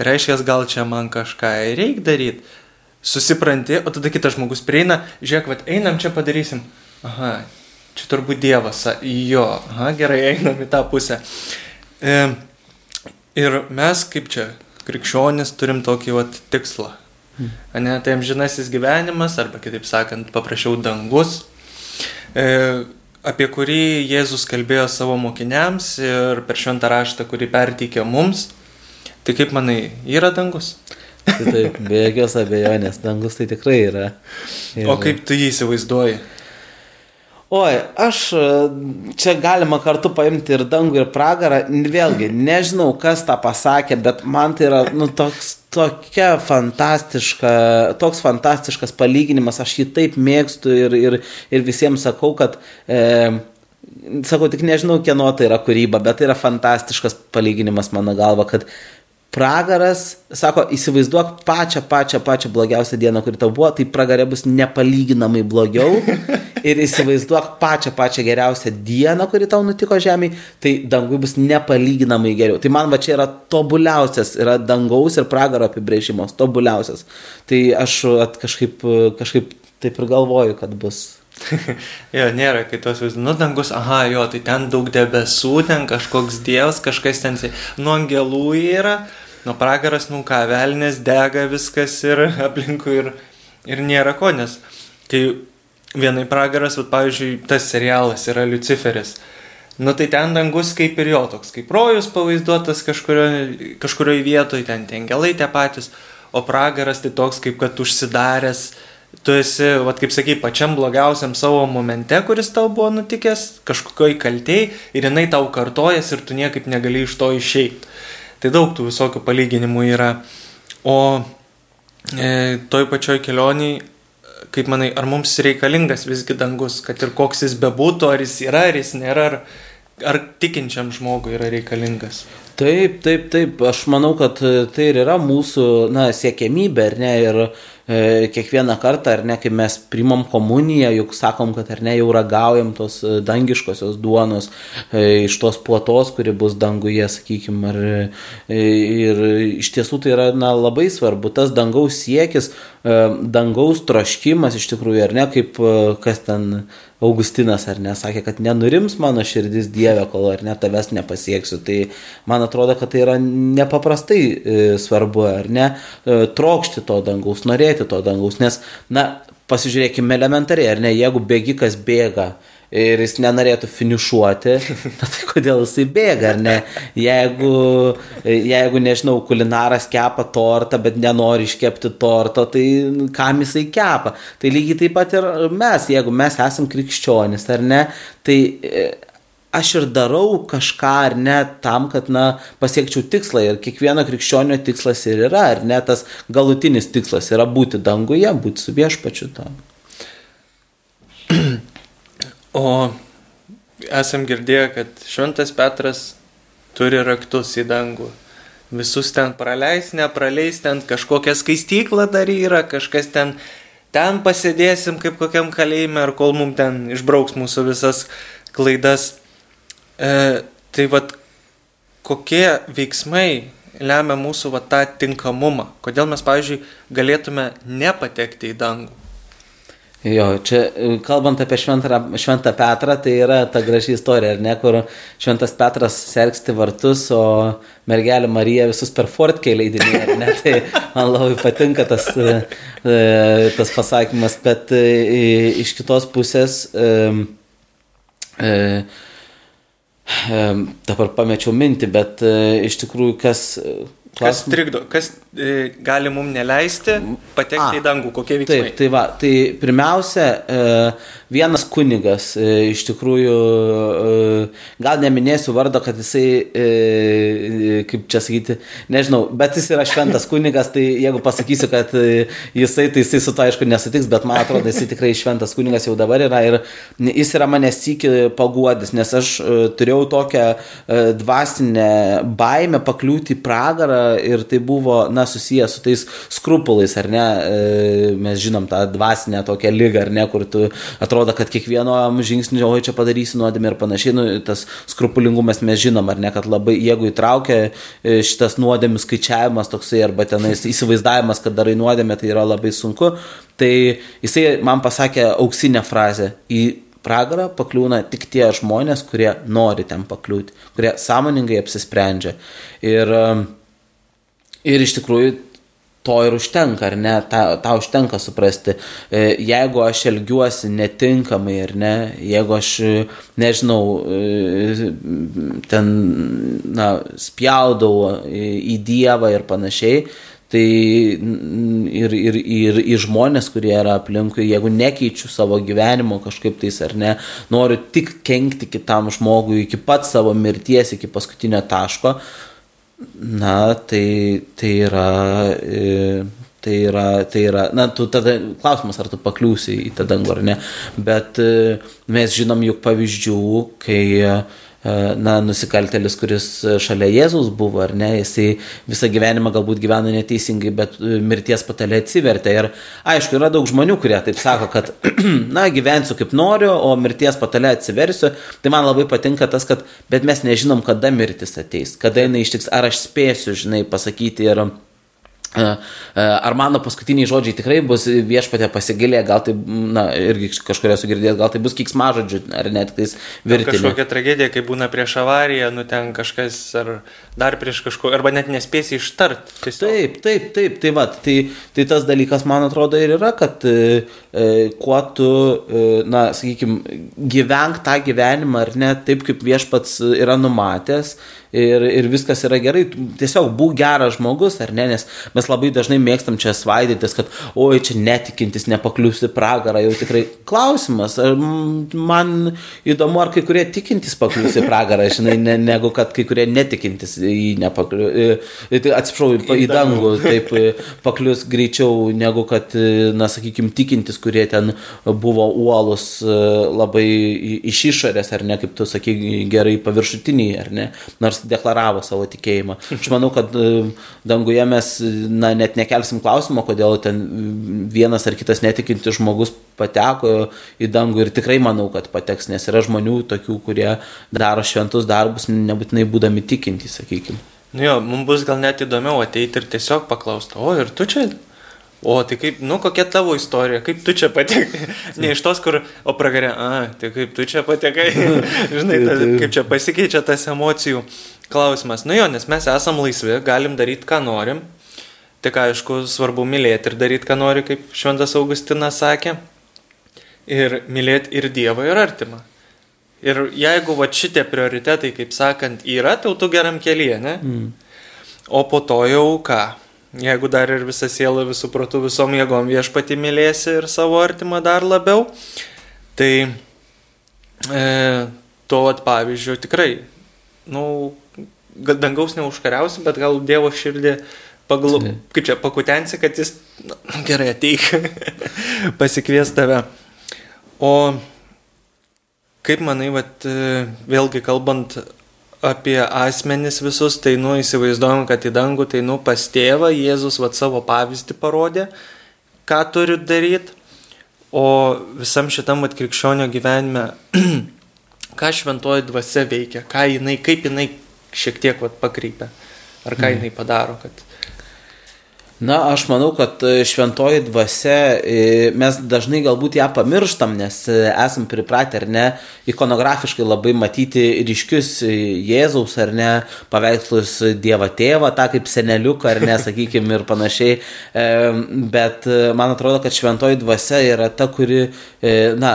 S2: reiškia, gal čia man kažką reikia daryti. Susipranti, o tada kitas žmogus prieina, žiūrėk, vad einam čia padarysim. Aha, Čia turbūt Dievas. Jo, aha, gerai, einam į tą pusę. E, ir mes, kaip čia, krikščionis, turim tokį vat, tikslą. Hmm. Ne, tai amžinasis gyvenimas, arba kitaip sakant, paprašiau dangus, e, apie kurį Jėzus kalbėjo savo mokiniams ir per šventą raštą, kurį perteikė mums. Tai kaip manai, yra dangus?
S3: Tai taip, be jokios abejonės, dangus tai tikrai yra.
S2: yra. O kaip tu jį įsivaizduoji?
S3: Oi, aš e, čia galima kartu paimti ir dangų, ir pragarą. Vėlgi, nežinau, kas tą pasakė, bet man tai yra, nu, toks tokia fantastiška, toks fantastiškas palyginimas, aš jį taip mėgstu ir, ir, ir visiems sakau, kad e, sakau, tik nežinau, kieno tai yra kūryba, bet tai yra fantastiškas palyginimas mano galva, kad pragaras, sako, įsivaizduok pačią, pačią, pačią blogiausią dieną, kuri tau buvo, tai pragarė bus nepalyginamai blogiau. Ir įsivaizduok pačią, pačią geriausią dieną, kuri tau nutiko žemėje, tai dangui bus nepalyginamai geriau. Tai man va čia yra tobuliausias, yra dangaus ir pragaro apibrėžimas, tobuliausias. Tai aš kažkaip, kažkaip taip ir galvoju, kad bus
S2: jo, nėra kitos vizijos. Nu, dangus, aha, jo, tai ten daug debesų, ten kažkoks dievas, kažkas ten, nu, angelų yra, nu, pragaras, nu, ką, velnės dega viskas ir aplinkui ir, ir nėra ko, nes kai vienai pragaras, bet, pavyzdžiui, tas serialas yra Luciferis. Nu tai ten dangus kaip ir jo toks, kaip rojus pavaizduotas kažkurioje kažkurio vietoje, ten tie angelai tie patys, o pragaras tai toks kaip kad užsidaręs, tu esi, vat, kaip sakai, pačiam blogiausiam savo momente, kuris tau buvo nutikęs, kažkokioj kaltėjai ir jinai tau kartojas ir tu niekaip negali iš to išeiti. Tai daug tų visokių palyginimų yra. O e, toj pačioj kelioniai, kaip manai, ar mums reikalingas visgi dangus, kad ir koks jis bebūtų, ar jis yra, ar jis nėra, ar, ar tikinčiam žmogui yra reikalingas?
S3: Taip, taip, taip, aš manau, kad tai ir yra mūsų, na, siekiamybė, ar ne, ir E, kiekvieną kartą, ar ne, kai mes primam komuniją, juk sakom, kad ar ne, jau ragaujam tos e, dangiškosios duonos e, iš tos puotos, kuri bus danguje, sakykime, ar, ir iš tiesų tai yra na, labai svarbu, tas dangaus siekis, dangaus troškimas iš tikrųjų, ar ne, kaip kas ten Augustinas ar ne, sakė, kad nenurims mano širdis Dieve, kol ar ne tavęs nepasieksiu. Tai man atrodo, kad tai yra nepaprastai e, svarbu, ar ne, e, trokšti to dangaus, norėti to dangaus, nes, na, pasižiūrėkime elementariai, ar ne, jeigu bėgikas bėga, ir jis nenorėtų finišuoti, na tai kodėl jisai bėga, ar ne? Jeigu, jeigu, nežinau, kulinaras kepa tortą, bet nenori iškepti torto, tai kam jisai kepa? Tai lygiai taip pat ir mes, jeigu mes esam krikščionis, ar ne, tai e, aš ir darau kažką ar ne tam, kad, na, pasiekčiau tikslą ir kiekvieno krikščionio tikslas ir yra, ar ne, tas galutinis tikslas yra būti danguje, būti su viešpačiu tam.
S2: O esam girdėję, kad Šventas Petras turi raktus į dangų. Visus ten praleis, nepraleis, ten kažkokią skaistyklą dar yra, kažkas ten, ten pasėdėsim kaip kokiam kalėjime, ar kol mums ten išbrauks mūsų visas klaidas. E, tai vad, kokie veiksmai lemia mūsų va, tą tinkamumą? Kodėl mes, pavyzdžiui, galėtume nepatekti į dangų?
S3: Jo, čia kalbant apie šventą, šventą Petrą, tai yra ta graži istorija, ar ne, kur šventas Petras sergsti vartus, o mergelė Marija visus per fortkę leidinėja, ar ne, tai man labai patinka tas, e, tas pasakymas, bet e, iš kitos pusės, dabar pamečiau mintį, bet iš tikrųjų kas
S2: Kas trikdo, kas e, gali mums neleisti patekti A, į dangų, kokie veiksmai?
S3: Taip, tai va, tai pirmiausia, e, vienas kunigas, e, iš tikrųjų, e, gal neminėsiu vardo, kad jisai, e, e kaip čia sakyti, nežinau, bet jis yra šventas kunigas, tai jeigu pasakysiu, kad e, jisai, tai jisai su to aišku nesutiks, bet man atrodo, jisai tikrai šventas kunigas jau dabar yra ir jis yra mane sykį paguodis, nes aš e, turėjau tokią e, dvasinę baimę pakliūti į pragarą ir tai buvo, na, susijęs su tais skrupulais, ar ne, e, mes žinom tą dvasinę tokią lygą, ar ne, kur tu atrodo, kad kiekvienam žingsniu, oi čia padarysi nuodėmę ir panašiai, nu, tas skrupulingumas mes žinom, ar ne, kad labai, jeigu įtraukia e, šitas nuodėmių skaičiavimas toksai, arba tenais įsivaizdavimas, kad darai nuodėmę, tai yra labai sunku, tai jisai man pasakė auksinę frazę. Į pragarą pakliūna tik tie žmonės, kurie nori ten pakliūti, kurie sąmoningai apsisprendžia. Ir um, Ir iš tikrųjų to ir užtenka, ar ne, tą, tą užtenka suprasti. E, jeigu aš elgiuosi netinkamai, ar ne, jeigu aš, nežinau, e, ten, na, spjaudau į Dievą ir panašiai, tai ir, ir, ir į žmonės, kurie yra aplinkui, jeigu nekeičiu savo gyvenimo kažkaip tais ar ne, noriu tik kenkti kitam žmogui iki pat savo mirties, iki paskutinio taško, Na, tai, tai yra. E, tai yra, tai yra, na, tu tada klausimas, ar tu pakliūsi į tą dangų ar ne, bet e, mes žinom juk pavyzdžių, kai E, na, nusikaltelis, kuris šalia Jėzus buvo, ar ne, jisai visą gyvenimą galbūt gyveno neteisingai, bet e, mirties patelė atsivertė. Ir aišku, yra daug žmonių, kurie taip sako, kad, na, gyvensiu kaip noriu, o mirties patelė atsiversiu. Tai man labai patinka tas, kad, bet mes nežinom, kada mirtis ateis, kada jinai ištiks, ar aš spėsiu, žinai, pasakyti ir... Yra E, e, ar mano paskutiniai žodžiai tikrai bus viešpatė pasigilė, gal tai, na, irgi kažkuria sugirdėjęs, gal tai bus kiksmažodžių, ar net tais virtinė.
S2: Kažkokia tragedija, kai būna prieš avariją, nu ten kažkas, ar dar prieš kažko, arba net nespėsi ištart.
S3: Tiesiog. Taip, taip, taip, tai va, tai, tai tas dalykas, man atrodo, ir yra, kad e, e kuo tu, e, na, sakykime, gyvenk tą gyvenimą, ar ne, taip kaip viešpats yra numatęs, ir, ir viskas yra gerai. Tiesiog būk geras žmogus, ar ne, nes mes labai dažnai mėgstam čia svaidytis, kad, oi, čia netikintis, nepakliūsi pragarą, jau tikrai klausimas. Man įdomu, ar kai kurie tikintis pakliūsi pragarą, žinai, ne, negu kad kai kurie netikintis į nepakliūsi. Tai atsiprašau, į, į dangų taip paklius greičiau negu kad, na, sakykime, tikintis, kurie ten buvo uolus labai iš išorės, ar ne, kaip tu sakai, gerai paviršutiniai, ar ne. Nors nors deklaravo savo tikėjimą. Aš manau, kad e, danguje mes na, net nekelsim klausimo, kodėl ten vienas ar kitas netikintis žmogus pateko į dangų ir tikrai manau, kad pateks, nes yra žmonių tokių, kurie daro šventus darbus, nebūtinai būdami tikintys, sakykime.
S2: Nu jo, mums bus gal net įdomiau ateiti ir tiesiog paklausti, o ir tu čia O, tai kaip, nu, kokia tavo istorija, kaip tu čia patekai? Ne iš tos, kur, o pragarė, a, tai kaip tu čia patekai? Žinai, ta, kaip čia pasikeičia tas emocijų klausimas. Nu jo, nes mes esam laisvi, galim daryti, ką norim. Tik aišku, svarbu mylėti ir daryti, ką nori, kaip Šventas Augustinas sakė. Ir mylėti ir Dievą, ir artimą. Ir jeigu va šitie prioritetai, kaip sakant, yra, tai tu geram kelyje, ne? Mm. O po to jau ką? Jeigu dar ir visą sielą, visų protų, visom jėgom viešpati mylėsi ir savo artimą dar labiau, tai e, to at pavyzdžio tikrai, nu, dangaus neužkariausi, bet gal Dievo širdį paglu, kaip čia pakutensi, kad jis nu, gerai ateik, pasikvies tave. O kaip manai, vat, e, vėlgi kalbant apie asmenis visus, tai nu įsivaizduojam, kad į dangų, tai nu pas tėvą Jėzus vat savo pavyzdį parodė, ką turi daryti, o visam šitam vat krikščionio gyvenime, ką šventoji dvasia veikia, ką jinai, kaip jinai šiek tiek vat pakreipia, ar ką mhm. jinai padaro, kad
S3: Na, aš manau, kad e, šventoji dvasia, e, mes dažnai galbūt ją pamirštam, nes e, esam pripratę ar ne ikonografiškai labai matyti ryškius Jėzaus ar ne paveikslus Dievo tėvą, tą kaip seneliuką ar ne, sakykime, ir panašiai. Bet man atrodo, kad šventoji dvasia yra ta, kuri, na,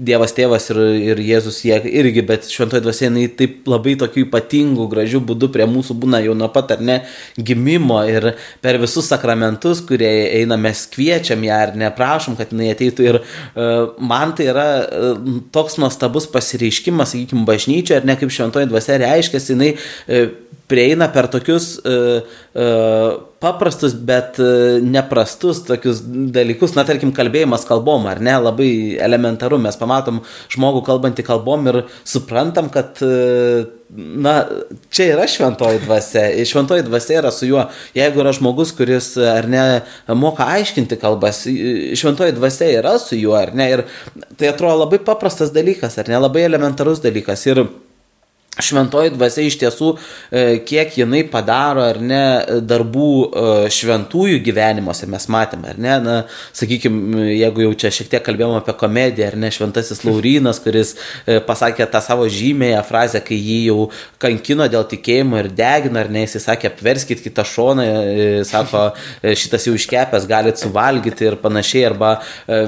S3: Dievas tėvas ir, ir Jėzus jie irgi, bet šventoji dvasia jinai taip labai tokiu ypatingu, gražiu būdu prie mūsų būna jau nuo pat ar ne gimimo ir per visus sakramentus, kurie eina, mes kviečiam ją ir neprašom, kad jinai ateitų. Ir uh, man tai yra uh, toks nuostabus pasireiškimas, sakykime, bažnyčia, ar ne kaip šventoji dvasia reiškia, jinai uh, prieina per tokius uh, uh, paprastus, bet uh, neprastus tokius dalykus, na, tarkim, kalbėjimas kalbom, ar ne, labai elementaru, mes pamatom žmogų kalbantį kalbom ir suprantam, kad uh, na, čia yra šventoji dvasia. Šventoji dvasia yra su juo. Jeigu yra žmogus, kuris, ar ne, moka aiškinti kalbas, šventoji dvasia yra su juo, ar ne. Ir tai atrodo labai paprastas dalykas, ar ne, labai elementarus dalykas. Ir šventoji dvasia iš tiesų, e, kiek jinai padaro ar ne darbų e, šventųjų gyvenimuose, mes matėme, ar ne, na, sakykime, jeigu jau čia šiek tiek kalbėjome apie komediją, ar ne, šventasis Laurinas, kuris e, pasakė tą savo žymėją frazę, kai jį jau kankino dėl tikėjimo ir degino, ar ne, jis sakė, apverskit kitą šoną, sako, šitas jau iškepęs, galit suvalgyti ir panašiai, arba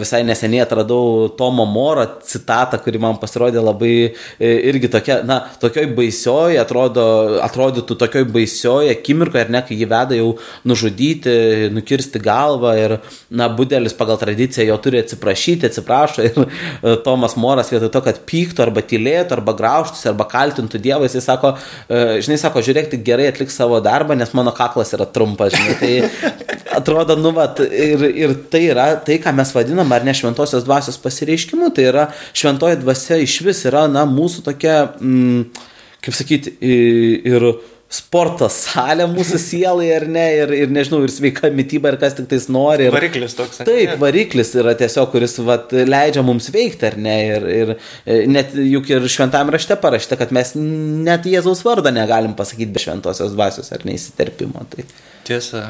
S3: visai neseniai atradau Tomo Moro citatą, kuri man pasirodė labai irgi tokia, na, tokia tokioj baisioj, atrodo, atrodytų tokioj baisioj akimirkoje, ar ne, kai jį veda jau nužudyti, nukirsti galvą ir, na, budelis pagal tradiciją jo turi atsiprašyti, atsiprašo ir e, Tomas Moras vietoj to, kad pyktų arba tylėtų, arba grauštųsi, arba kaltintų Dievą, jis sako, e, žinai, sako, žiūrėk, tik gerai atlik savo darbą, nes mano kaklas yra trumpas, žinai, tai atrodo, nu, vat, ir, ir tai yra tai, ką mes vadinam, ar ne šventosios dvasios pasireiškimu, tai yra šventoji dvasia iš vis yra, na, mūsų tokia, mm, kaip sakyti, ir sporto salė mūsų sielai, ar ne, ir, ir nežinau, ir sveika mytyba, ir kas tik tais nori. Ir,
S2: variklis toks.
S3: Taip, variklis yra tiesiog, kuris vat, leidžia mums veikti, ar ne, ir, ir e, net juk ir šventame rašte parašyta, kad mes net Jėzaus vardą negalim pasakyti be šventosios dvasios ar neįsiterpimo. Tai.
S2: Tiesa.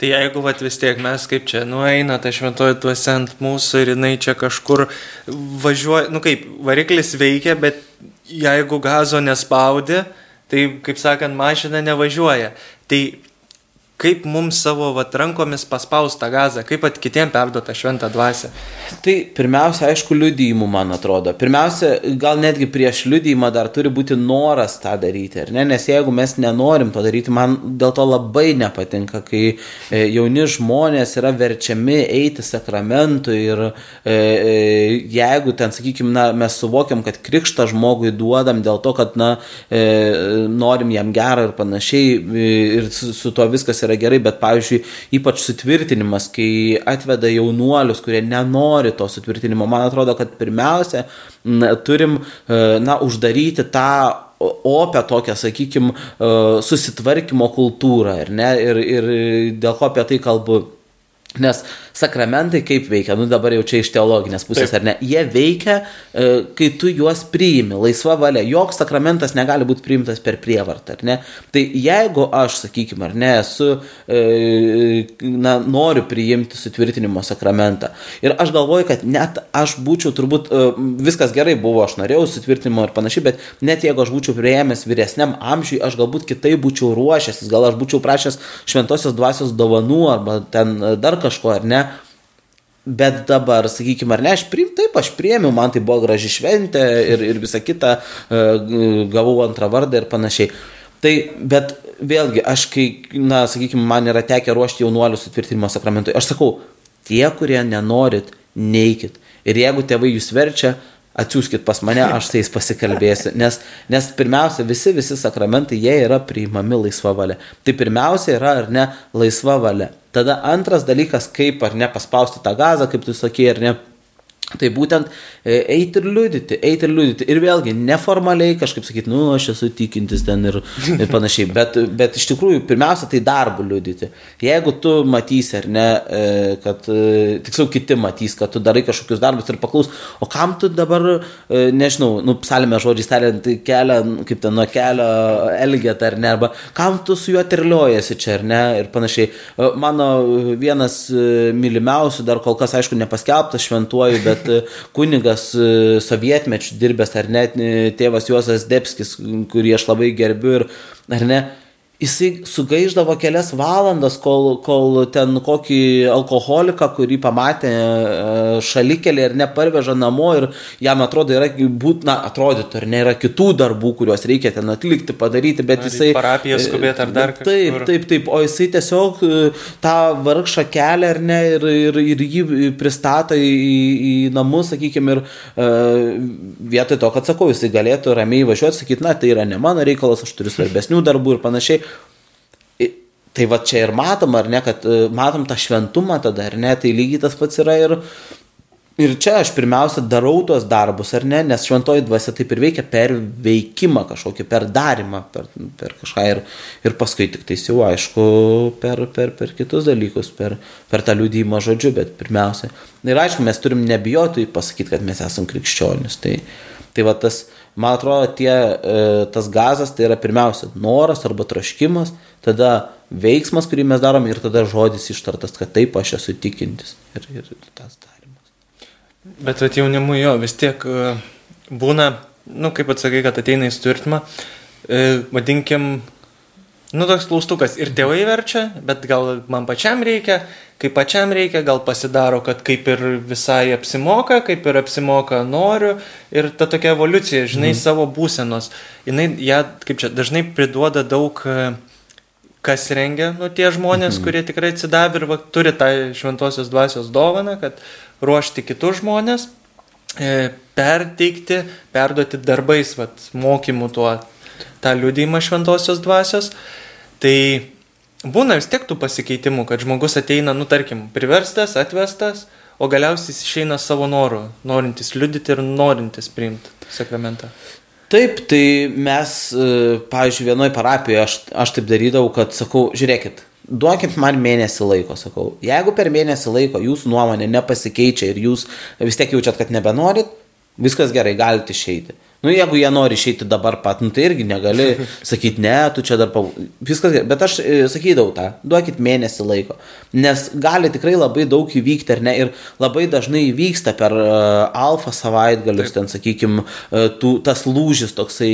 S2: Tai jeigu vat, vis tiek mes kaip čia nueina ta šventoji dvasia ant mūsų ir jinai čia kažkur važiuoja, nu kaip, variklis veikia, bet jeigu gazo nespaudė, tai kaip sakant, mašina nevažiuoja. Tai kaip mums savo vat, rankomis paspaustą gazą, kaip pat kitiem perduota šventą dvasę.
S3: Tai pirmiausia, aišku, liudijimų, man atrodo. Pirmiausia, gal netgi prieš liudijimą dar turi būti noras tą daryti, ar ne? Nes jeigu mes nenorim to daryti, man dėl to labai nepatinka, kai e, jauni žmonės yra verčiami eiti sakramentų ir e, e, jeigu ten, sakykime, na, mes suvokiam, kad krikštą žmogui duodam dėl to, kad, na, norim jam gerą ir panašiai ir su, su tuo viskas yra yra gerai, bet pavyzdžiui, ypač sutvirtinimas, kai atveda jaunuolius, kurie nenori to sutvirtinimo, man atrodo, kad pirmiausia, turim, e, na, uždaryti tą opę tokią, sakykime, susitvarkymo kultūrą, ir, ne, ir, ir dėl ko apie tai kalbu. Nes sakramentai kaip veikia, nu dabar jau čia iš teologinės pusės, Taip. ar ne, jie veikia, e, kai tu juos priimi, laisva valia, joks sakramentas negali būti priimtas per prievartą, ar ne. Tai jeigu aš, sakykime, ar ne, esu, e, na, noriu priimti sutvirtinimo sakramentą ir aš galvoju, kad net aš būčiau turbūt, e, viskas gerai buvo, aš norėjau sutvirtinimo ir panašiai, bet net jeigu aš būčiau prieėmęs vyresniam amžiui, aš galbūt kitai būčiau ruošęsis, gal aš būčiau prašęs šventosios dvasios dovanų arba ten dar kažko, ar ne. Bet dabar, sakykime, ar ne, aš priim, taip, aš priemiau, man tai buvo graži šventė ir, ir visa kita, e, gavau antrą vardą ir panašiai. Tai, bet vėlgi, aš kai, na, sakykime, man yra tekę ruošti jaunuolių sutvirtinimo sakramentui, aš sakau, tie, kurie nenorit, neikit. Ir jeigu tėvai jūs verčia, atsiųskit pas mane, aš su jais pasikalbėsiu. Nes, nes pirmiausia, visi, visi sakramentai, jie yra priimami laisva valia. Tai pirmiausia yra, ar ne, laisva valia. Tada antras dalykas, kaip ar ne paspausti tą gazą, kaip tu sakei, ar ne Tai būtent e, eiti ir liudyti, eiti ir liudyti. Ir vėlgi, neformaliai kažkaip sakyti, nu, aš esu tikintis ten ir, ir panašiai. Bet, bet iš tikrųjų, pirmiausia, tai darbu liudyti. Jeigu tu matysi, ar ne, e, kad, e, tiksliau, kiti matys, kad tu darai kažkokius darbus ir paklaus, o kam tu dabar, nežinau, nu, psalime žodžiais tariant, kelia, kaip ten nuo kelio elgėt, ar ne, arba kam tu su juo terliojasi čia, ar ne, ir panašiai. Mano vienas mylimiausių, dar kol kas, aišku, nepaskelbtas šventuoju, bet kad e, kunigas e, sovietmečių dirbęs ar net e, tėvas Juozas Debskis, kurį aš labai gerbiu ir ar ne, jisai sugaiždavo kelias valandas, kol, kol ten kokį alkoholiką, kurį pamatė e, šalikelį ir neparveža namo ir jam atrodo, yra būtina, atrodytų, ar nėra kitų darbų, kuriuos reikia ten atlikti, padaryti, bet ar jisai...
S2: Parapiją e, skubėti ar dar kažką.
S3: Taip, taip, taip, o jisai tiesiog e, tą vargšą kelią ar ne ir, ir, ir jį pristato į, į namus, sakykime, ir uh, vietoj to, kad sakau, jisai galėtų ramiai važiuoti, sakyti, na, tai yra ne mano reikalas, aš turiu svarbesnių darbų ir panašiai. Tai va čia ir matom, ar ne, kad e, matom tą šventumą tada, ar ne, tai lygiai tas pats yra ir, ir čia aš pirmiausia darau tuos darbus, ar ne, nes šventoji dvasia taip ir veikia per veikimą kažkokį, per darimą, per, per kažką ir, ir paskui tik tai jau aišku per, per, per kitus dalykus, per, per tą liūdėjimą žodžiu, bet pirmiausia. Ir aišku, mes turim nebijoti pasakyti, kad mes esame krikščionis. Tai, tai va tas, man atrodo, tie, e, tas gazas tai yra pirmiausia noras arba troškimas, tada veiksmas, kurį mes darom ir tada žodis ištartas, kad taip aš esu tikintis ir, ir, tas darimas.
S2: Bet at jaunimui jo vis tiek e, būna, nu kaip atsakai, kad ateina į sturtimą, e, vadinkim, Nu, toks klaustukas. Ir tėvai verčia, bet gal man pačiam reikia, kaip pačiam reikia, gal pasidaro, kad kaip ir visai apsimoka, kaip ir apsimoka noriu. Ir ta tokia evoliucija, žinai, mm. savo būsenos. Jis ją, kaip čia, dažnai priduoda daug, e, kas rengia, nu, tie žmonės, mm. kurie tikrai atsidavė ir va, turi tą šventosios dvasios dovaną, kad ruošti kitus žmonės, e, perteikti, perduoti darbais, va, mokymų tuo tą liūdėjimą šventosios dvasios. Tai būna vis tiek tų pasikeitimų, kad žmogus ateina, nu tarkim, priverstas, atvestas, o galiausiai jis išeina savo noru, norintis liudyti ir norintis priimti sakramentą.
S3: Taip, tai mes, e, pavyzdžiui, vienoje parapijoje aš, aš taip darydavau, kad sakau, žiūrėkit, duokit man mėnesį laiko, sakau. Jeigu per mėnesį laiko jūsų nuomonė nepasikeičia ir jūs vis tiek jaučiat, kad nebenorit, viskas gerai, galite išeiti. Nu, jeigu jie nori išeiti dabar pat, nu, tai irgi negali sakyti, ne, tu čia dar, pav... viskas, bet aš e, sakydavau tą, duokit mėnesį laiko, nes gali tikrai labai daug įvykti, ar ne, ir labai dažnai įvyksta per uh, alfa savaitgalius, ten, sakykime, uh, tas lūžis toksai,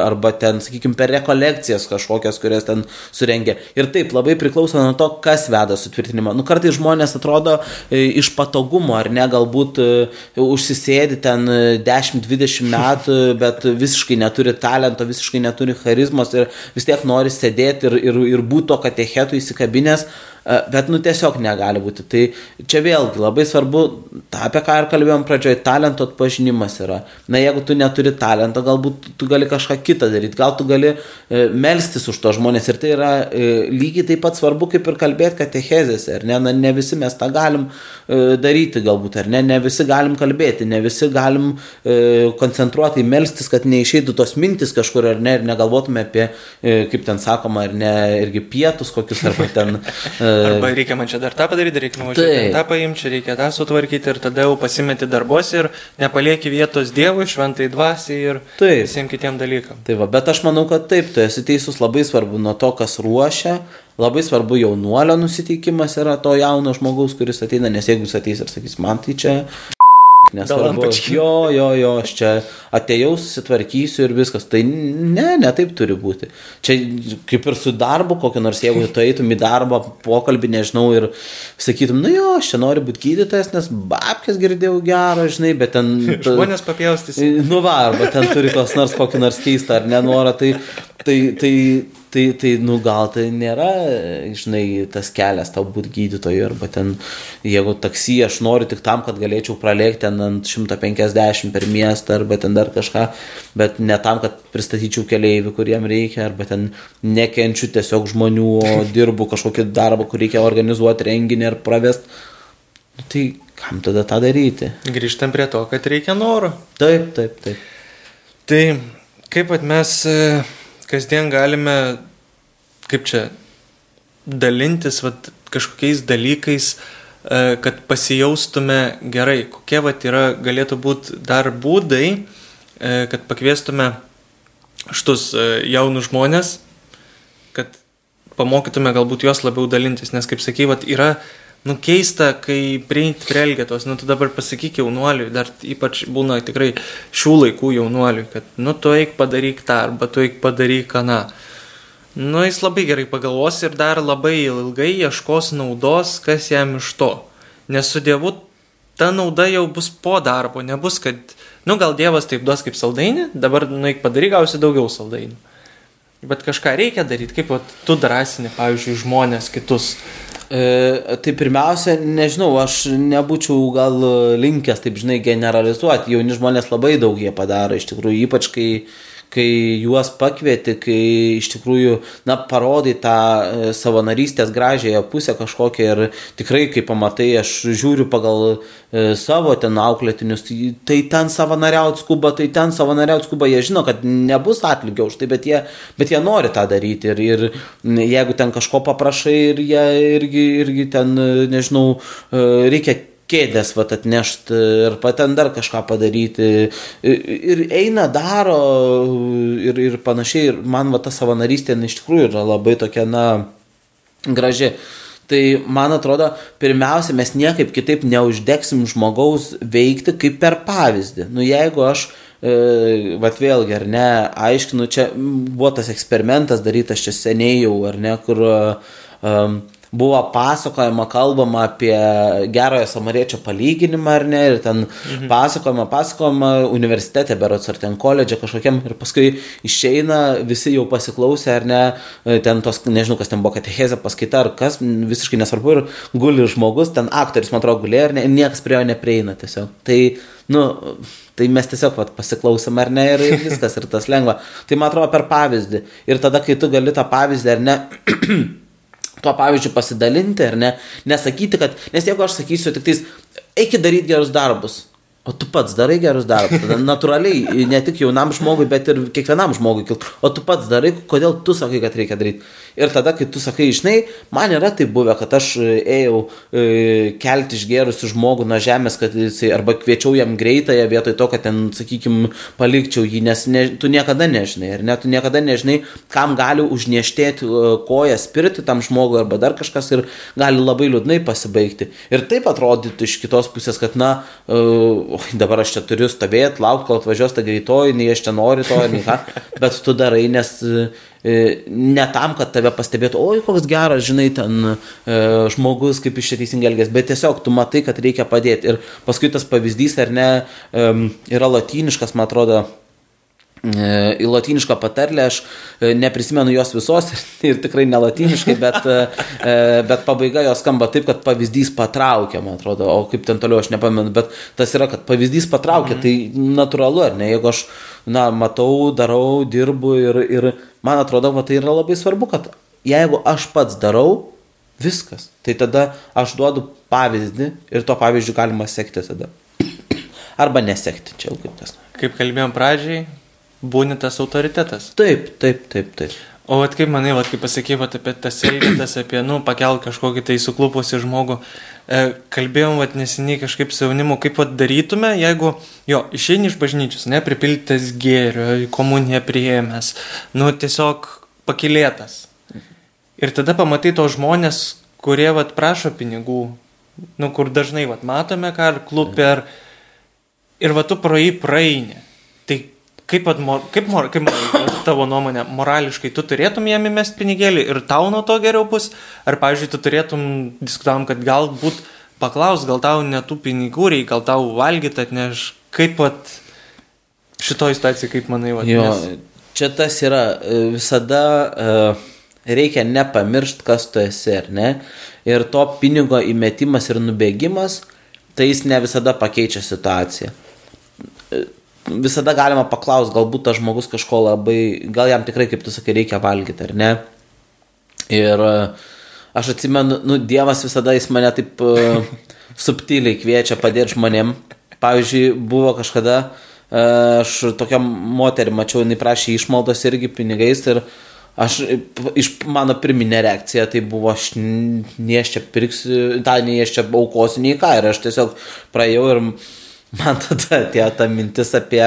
S3: arba ten, sakykime, per rekolekcijas kažkokias, kurias ten surengia. Ir taip, labai priklauso nuo to, kas veda sutvirtinimą. Nu, kartai žmonės atrodo uh, iš patogumo, ar ne, galbūt uh, užsisėdi ten 10-20 metų bet visiškai neturi talento, visiškai neturi charizmos ir vis tiek nori sėdėti ir, ir, ir būti to katechetų įsikabinės, E, bet nu tiesiog negali būti. Tai čia vėlgi labai svarbu, ta, apie ką ir kalbėjom pradžioje, talento atpažinimas yra. Na jeigu tu neturi talento, galbūt tu gali kažką kitą daryti, gal tu gali e, melstis už to žmonės. Ir tai yra e, lygiai taip pat svarbu kaip ir kalbėti katechezėse, ar ne, na, ne visi mes tą galim e, daryti galbūt, ar ne, ne visi galim kalbėti, ne visi galim e, koncentruotai melstis, kad neišeitų tos mintis kažkur, ar ne, ir negalvotume apie, e, kaip ten sakoma, ar ne, irgi pietus kokius, arba ten e,
S2: Arba reikia man čia dar tą padaryti, reikia nuvažiuoti tą paimti, čia reikia tą sutvarkyti ir tada jau pasimeti darbos ir nepalieki vietos Dievui, šventai dvasiai ir taip. visiems kitiem dalykam.
S3: Taip, va, bet aš manau, kad taip, tu esi teisus labai svarbu nuo to, kas ruošia, labai svarbu jaunuolio nusiteikimas yra to jauno žmogaus, kuris ateina, nes jeigu jis ateis ir sakys, man tai čia Nesvarbu, jo, jo, jo, aš čia atėjau, susitvarkysiu ir viskas. Tai ne, ne taip turi būti. Čia kaip ir su darbu, kokio nors, jeigu tu eitum į darbą, pokalbį, nežinau, ir sakytum, nu jo, aš čia noriu būti gydytojas, nes babkės girdėjau gerą, žinai, bet ten...
S2: Žmonės papjaustys.
S3: Nu va, arba ten turi kas nors kokį nors keistą ar nenorą, tai, tai, tai tai, tai nu gal tai nėra, žinai, tas kelias tau būti gydytoju, arba ten, jeigu taksi aš noriu tik tam, kad galėčiau pralėkti ten ant 150 per miestą, arba ten dar kažką, bet ne tam, kad pristatyčiau keliaivių, kuriem reikia, arba ten nekenčiu tiesiog žmonių, o dirbu kažkokį darbą, kur reikia organizuoti renginį ar pravest. Nu, tai kam tada tą daryti?
S2: Grįžtam prie to, kad reikia noro.
S3: Taip, taip, taip.
S2: Tai kaip pat mes e, kasdien galime, kaip čia, dalintis vat, kažkokiais dalykais, e, kad pasijaustume gerai. Kokie vat yra, galėtų būti dar būdai, e, kad pakviestume šitus e, jaunus žmonės, kad pamokytume galbūt juos labiau dalintis, nes kaip sakai, vat, yra nu keista, kai prieinti prie elgetos, nu tu dabar pasakyk jaunuoliui, dar ypač būna tikrai šių laikų jaunuoliui, kad nu tu eik padaryk tą, arba tu eik padaryk aną. Nu jis labai gerai pagalvos ir dar labai ilgai ieškos naudos, kas jam iš to. Nes su Dievu ta nauda jau bus po darbo, nebus, kad, nu gal Dievas taip duos kaip saldainį, dabar nu eik padaryk, gausi daugiau saldainių. Bet kažką reikia daryti, kaip vat, tu drąsini, pavyzdžiui, žmonės kitus.
S3: E, tai pirmiausia, nežinau, aš nebūčiau gal linkęs, taip žinai, generalizuoti. Jauni žmonės labai daug jie padaro, iš tikrųjų, ypač kai kai juos pakvieti, kai iš tikrųjų, na, parodai tą e, savanorystės gražiąją pusę kažkokią ir tikrai, kai pamatai, aš žiūriu pagal e, savo ten auklėtinius, tai, tai ten savanoriaut skuba, tai ten savanoriaut skuba, jie žino, kad nebus atlygio už tai, bet jie, bet jie nori tą daryti ir, ir jeigu ten kažko paprašai ir jie irgi, irgi ten, nežinau, e, reikia kėdės vat atnešti ir paten dar kažką padaryti. Ir eina, daro ir, ir panašiai. Ir man va ta savanorystė iš tikrųjų yra labai tokia, na, graži. Tai man atrodo, pirmiausia, mes niekaip kitaip neuždegsim žmogaus veikti kaip per pavyzdį. Nu, jeigu aš e, vat vėlgi, ar ne, aiškinu, čia buvo tas eksperimentas darytas čia seniai jau, ar ne, kur um, buvo pasakojama, kalbama apie gerojo samariečio palyginimą, ar ne, ir ten mhm. pasakojama, pasakojama universitete, berots ar ten koledže kažkokiam, ir paskui išeina, visi jau pasiklausė, ar ne, ten tos, nežinau, kas ten buvo, katechezė paskaita, ar kas, visiškai nesvarbu, ir guli žmogus, ten aktorius, man atrodo, gulėjo, ar ne, ir niekas prie jo neprieina tiesiog. Tai, nu, tai mes tiesiog vat, pasiklausom ar ne ir, ir viskas, ir tas lengva. Tai man atrodo per pavyzdį. Ir tada, kai tu gali tą pavyzdį ar ne, tuo pavyzdžiu pasidalinti ar ne, nesakyti, kad, nes jeigu aš sakysiu tik tais, eikit daryti gerus darbus, O tu pats darai gerus darbus. Tada natūraliai, ne tik jaunam žmogui, bet ir kiekvienam žmogui kiltų. O tu pats darai, kodėl tu sakai, kad reikia daryti. Ir tada, kai tu sakai, žinai, man yra tai buvę, kad aš e, ėjau e, kelti išgerusių žmogų nuo žemės, kad jisai arba kviečiau jam greitąją vietoj to, kad ten, sakykime, palikčiau jį, nes ne, tu niekada nežinai, ar ne, tu niekada nežinai, kam gali užnieštėti e, koją spirti tam žmogui arba dar kažkas ir gali labai liūdnai pasibaigti. Ir taip atrodytų iš kitos pusės, kad, na, e, dabar aš čia turiu stovėti, laukti, kol atvažiuos ta greitoji, nei aš čia noriu to, nei ką, bet tu darai, nes E, ne tam, kad tave pastebėtų, oi, koks geras, žinai, ten e, žmogus, kaip iš čia teisingai elgės, bet tiesiog tu matai, kad reikia padėti. Ir paskui tas pavyzdys, ar ne, e, yra latiniškas, man atrodo, e, į latinišką patarlę, aš e, neprisimenu jos visos ir tikrai ne latiniškai, bet, bet pabaiga jos skamba taip, kad pavyzdys patraukia, man atrodo, o kaip ten toliau aš nepamenu, bet tas yra, kad pavyzdys patraukia, mm. tai natūralu, ar ne, jeigu aš na, matau, darau, dirbu ir, ir man atrodo, va, tai yra labai svarbu, kad jeigu aš pats darau, viskas, tai tada aš duodu pavyzdį ir to pavyzdžių galima sekti tada. Arba nesekti, čia jau kaip tas.
S2: Kaip kalbėjom pradžiai, būni tas autoritetas.
S3: Taip, taip, taip, taip.
S2: O at kaip manai, at kaip pasakė, at apie tas elgetas, apie, nu, pakelt kažkokį tai suklupusi žmogų, e, kalbėjom, at neseniai kažkaip saunimu, kaip at darytume, jeigu, jo, išeini iš bažnyčios, ne, pripildytas gėrio, komuniją priėmęs, nu, tiesiog pakilėtas. Ir tada pamatai tos žmonės, kurie, vat, prašo pinigų, nu, kur dažnai, vat, matome, ką ar klubė, ar... Ir, va, tu jį praeini. Kaip, atmo, kaip, mor, kaip tavo nuomonė, morališkai tu turėtum jam įmesti pinigėlį ir tau nuo to geriau bus? Ar, pavyzdžiui, tu turėtum, diskutavom, kad galbūt paklaus, gal tau netų pinigų reikia, gal tau valgyti atneš, kaip pat šitoje situacijoje, kaip manai, va,
S3: jo, nes... čia tas yra e, visada uh, reikia nepamiršti, kas tu esi, ar ne? Ir to pinigo įmetimas ir nubėgimas, tai jis ne visada pakeičia situaciją visada galima paklausti, galbūt tas žmogus kažko labai, gal jam tikrai, kaip tu sakai, reikia valgyti, ar ne. Ir e, aš atsimenu, nu, Dievas visada jis mane taip uh, subtiliai kviečia padėti žmonėm. Pavyzdžiui, buvo kažkada, uh, aš tokią moterį mačiau, jinai prašė išmaldos irgi pinigais ir aš, iš mano pirminė reakcija tai buvo, aš nei aš čia pirksiu, tą nei aš čia aukosiu, nei ką. Ir aš tiesiog praėjau ir man tada atėjo ta mintis apie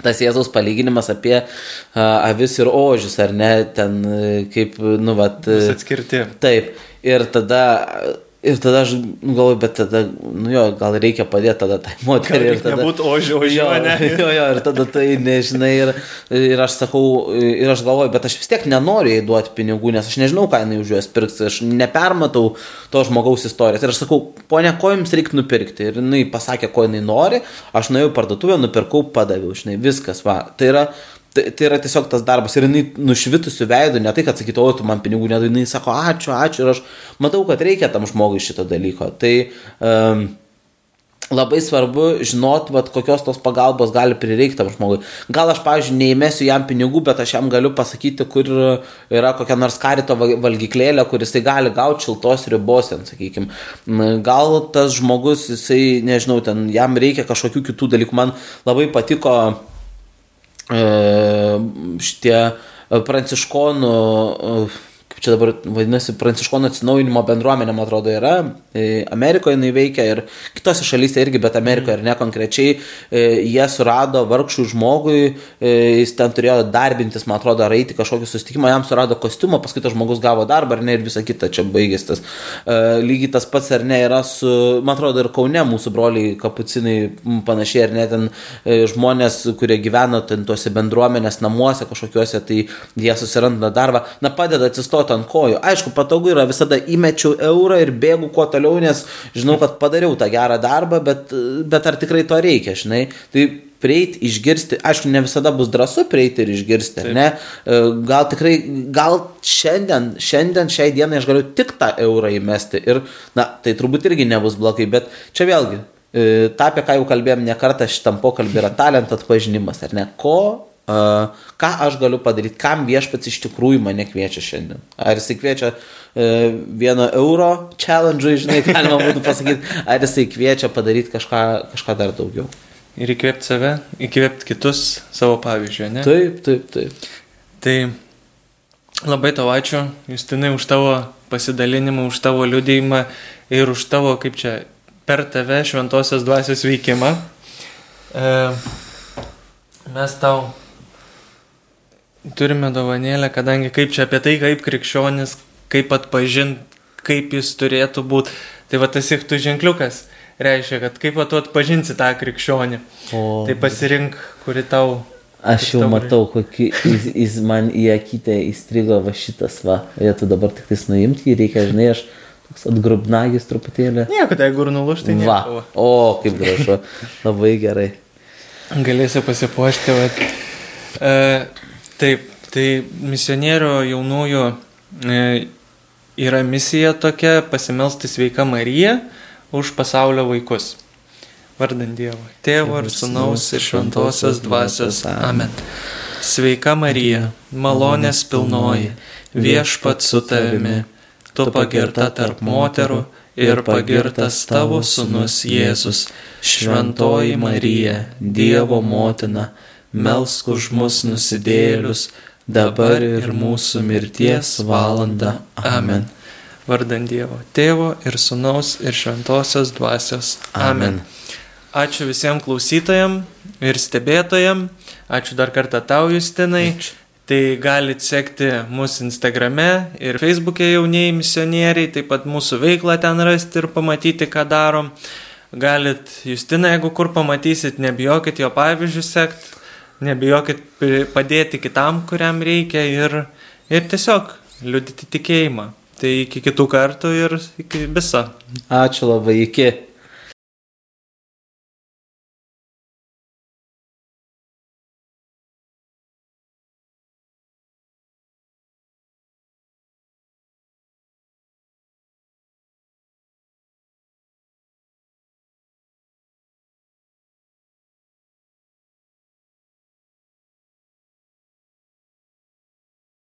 S3: tas Jėzaus palyginimas apie uh, avis ir ožius, ar ne, ten kaip, nu, vat.
S2: Atskirti.
S3: Taip. Ir tada Ir tada aš galvoju, bet tada, nu jo, gal reikia padėti tada tai moteriai. Ir tada...
S2: Nebūtų ožio, ožio,
S3: jo, ne? Jo, jo, ir tada tai nežinai. Ir, ir aš sakau, ir aš galvoju, bet aš vis tiek nenoriu jai duoti pinigų, nes aš nežinau, ką jinai už juos pirks. Aš nepermatau to žmogaus istorijos. Ir aš sakau, ponia, ko jums reikia nupirkti? Ir jinai pasakė, ko jinai nori. Aš nuėjau parduotuvę, nupirkau, padaviau, žinai, viskas, va. Tai yra Tai, tai yra tiesiog tas darbas ir jinai nušvitusių veidų, ne tai, kad sakytų, o tu man pinigų nedai, jinai sako, ačiū, ačiū ir aš matau, kad reikia tam žmogui šito dalyko. Tai um, labai svarbu žinot, vat, kokios tos pagalbos gali prireikti tam žmogui. Gal aš, pavyzdžiui, neįmesiu jam pinigų, bet aš jam galiu pasakyti, kur yra kokia nors karito valgyklėlė, kuris tai gali gauti šiltos ribos, ten, sakykime. Gal tas žmogus, jisai, nežinau, ten jam reikia kažkokių kitų dalykų. Man labai patiko šitie pranciškonų, čia dabar vadinasi, pranciškonų atsinaujinimo bendruomenė, man atrodo, yra. E, Amerikoje jinai veikia ir kitose šalyse irgi, bet Amerikoje ir ne konkrečiai. E, jie surado vargšų žmogui, e, jis ten turėjo darbintis, man atrodo, ar eiti kažkokį susitikimą, jam surado kostiumą, paskui tas žmogus gavo darbą, ar ne, ir visa kita čia baigės tas. Lygiai tas pats, ar ne, yra su, man atrodo, ir Kaune mūsų broliai kapucinai panašiai, ar ne, ten žmonės, kurie gyvena ten tuose bendruomenės namuose kažkokiuose, tai jie susiranda darbą, na padeda atsistoti ant kojų. Aišku, patogu yra visada įmečiau eurą ir bėgu kuo toliau, nes žinau, kad padariau tą gerą darbą, bet, bet ar tikrai to reikia, žinai. Tai prieiti, išgirsti, aišku, ne visada bus drąsu prieiti ir išgirsti, Taip. ne? E, gal tikrai, gal šiandien, šiandien, šiai dienai aš galiu tik tą eurą įmesti ir, na, tai turbūt irgi nebus blogai, bet čia vėlgi, e, tą, apie ką jau kalbėjom ne kartą šitam pokalbį, yra talento atpažinimas, ar ne? Ko ką aš galiu padaryti, kam viešpats iš tikrųjų mane kviečia šiandien. Ar jisai kviečia e, vieno euro challenge, žinai, galima būtų pasakyti, ar jisai kviečia padaryti kažką, kažką dar daugiau.
S2: Ir įkvėpti save, įkvėpti kitus savo pavyzdžių, ne?
S3: Taip, taip, taip.
S2: Tai labai tau ačiū, Justinai, už tavo pasidalinimą, už tavo liudėjimą ir už tavo, kaip čia, per tave šventosios dvasios veikimą. E, mes tau turime dovanėlę, kadangi kaip čia apie tai, kaip krikščionis, kaip atpažinti, kaip jis turėtų būti. Tai va tas iktų ženkliukas reiškia, kad kaip va tu atpažinsi tą krikščionį. O... Tai pasirink, kuri tau.
S3: Aš jau matau, kokį jis, jis man į akytę įstrigo va šitas va. Tu dabar tik tais nuimti jį reikia, žinai, aš toks atgrubnagis truputėlį.
S2: Nieko, tai jeigu ir nuluš, tai
S3: va. Nieko. O, kaip gražu. Labai gerai.
S2: Galėsi pasipuošti, va. E, Taip, tai misionierių jaunųjų e, yra misija tokia pasimelsti sveika Marija už pasaulio vaikus. Vardant Dievo. Tėvo ir Sūnaus ir Šventosios Dvasios. Amen. Sveika Marija, malonės pilnoji, viešpat su tavimi, tu pagirta tarp moterų ir pagirtas tavo Sūnus Jėzus, Šventoji Marija, Dievo motina melsk už mus nusidėlius, dabar ir mūsų mirties valanda. Amen. Vardant Dievo, Tėvo ir Sūnaus ir Šventosios Dvasios. Amen. Ačiū visiems klausytojams ir stebėtojams. Ačiū dar kartą tau, Justinai. Ačiū. Tai galite sekti mūsų Instagrame ir Facebook'e jaunieji misionieriai, taip pat mūsų veiklą ten rasti ir pamatyti, ką darom. Galit Justiną, jeigu kur pamatysit, nebijokit jo pavyzdžių sekti, nebijokit padėti kitam, kuriam reikia ir, ir tiesiog liudyti tikėjimą. Tai iki kitų kartų ir iki viso.
S3: Ačiū labai, iki.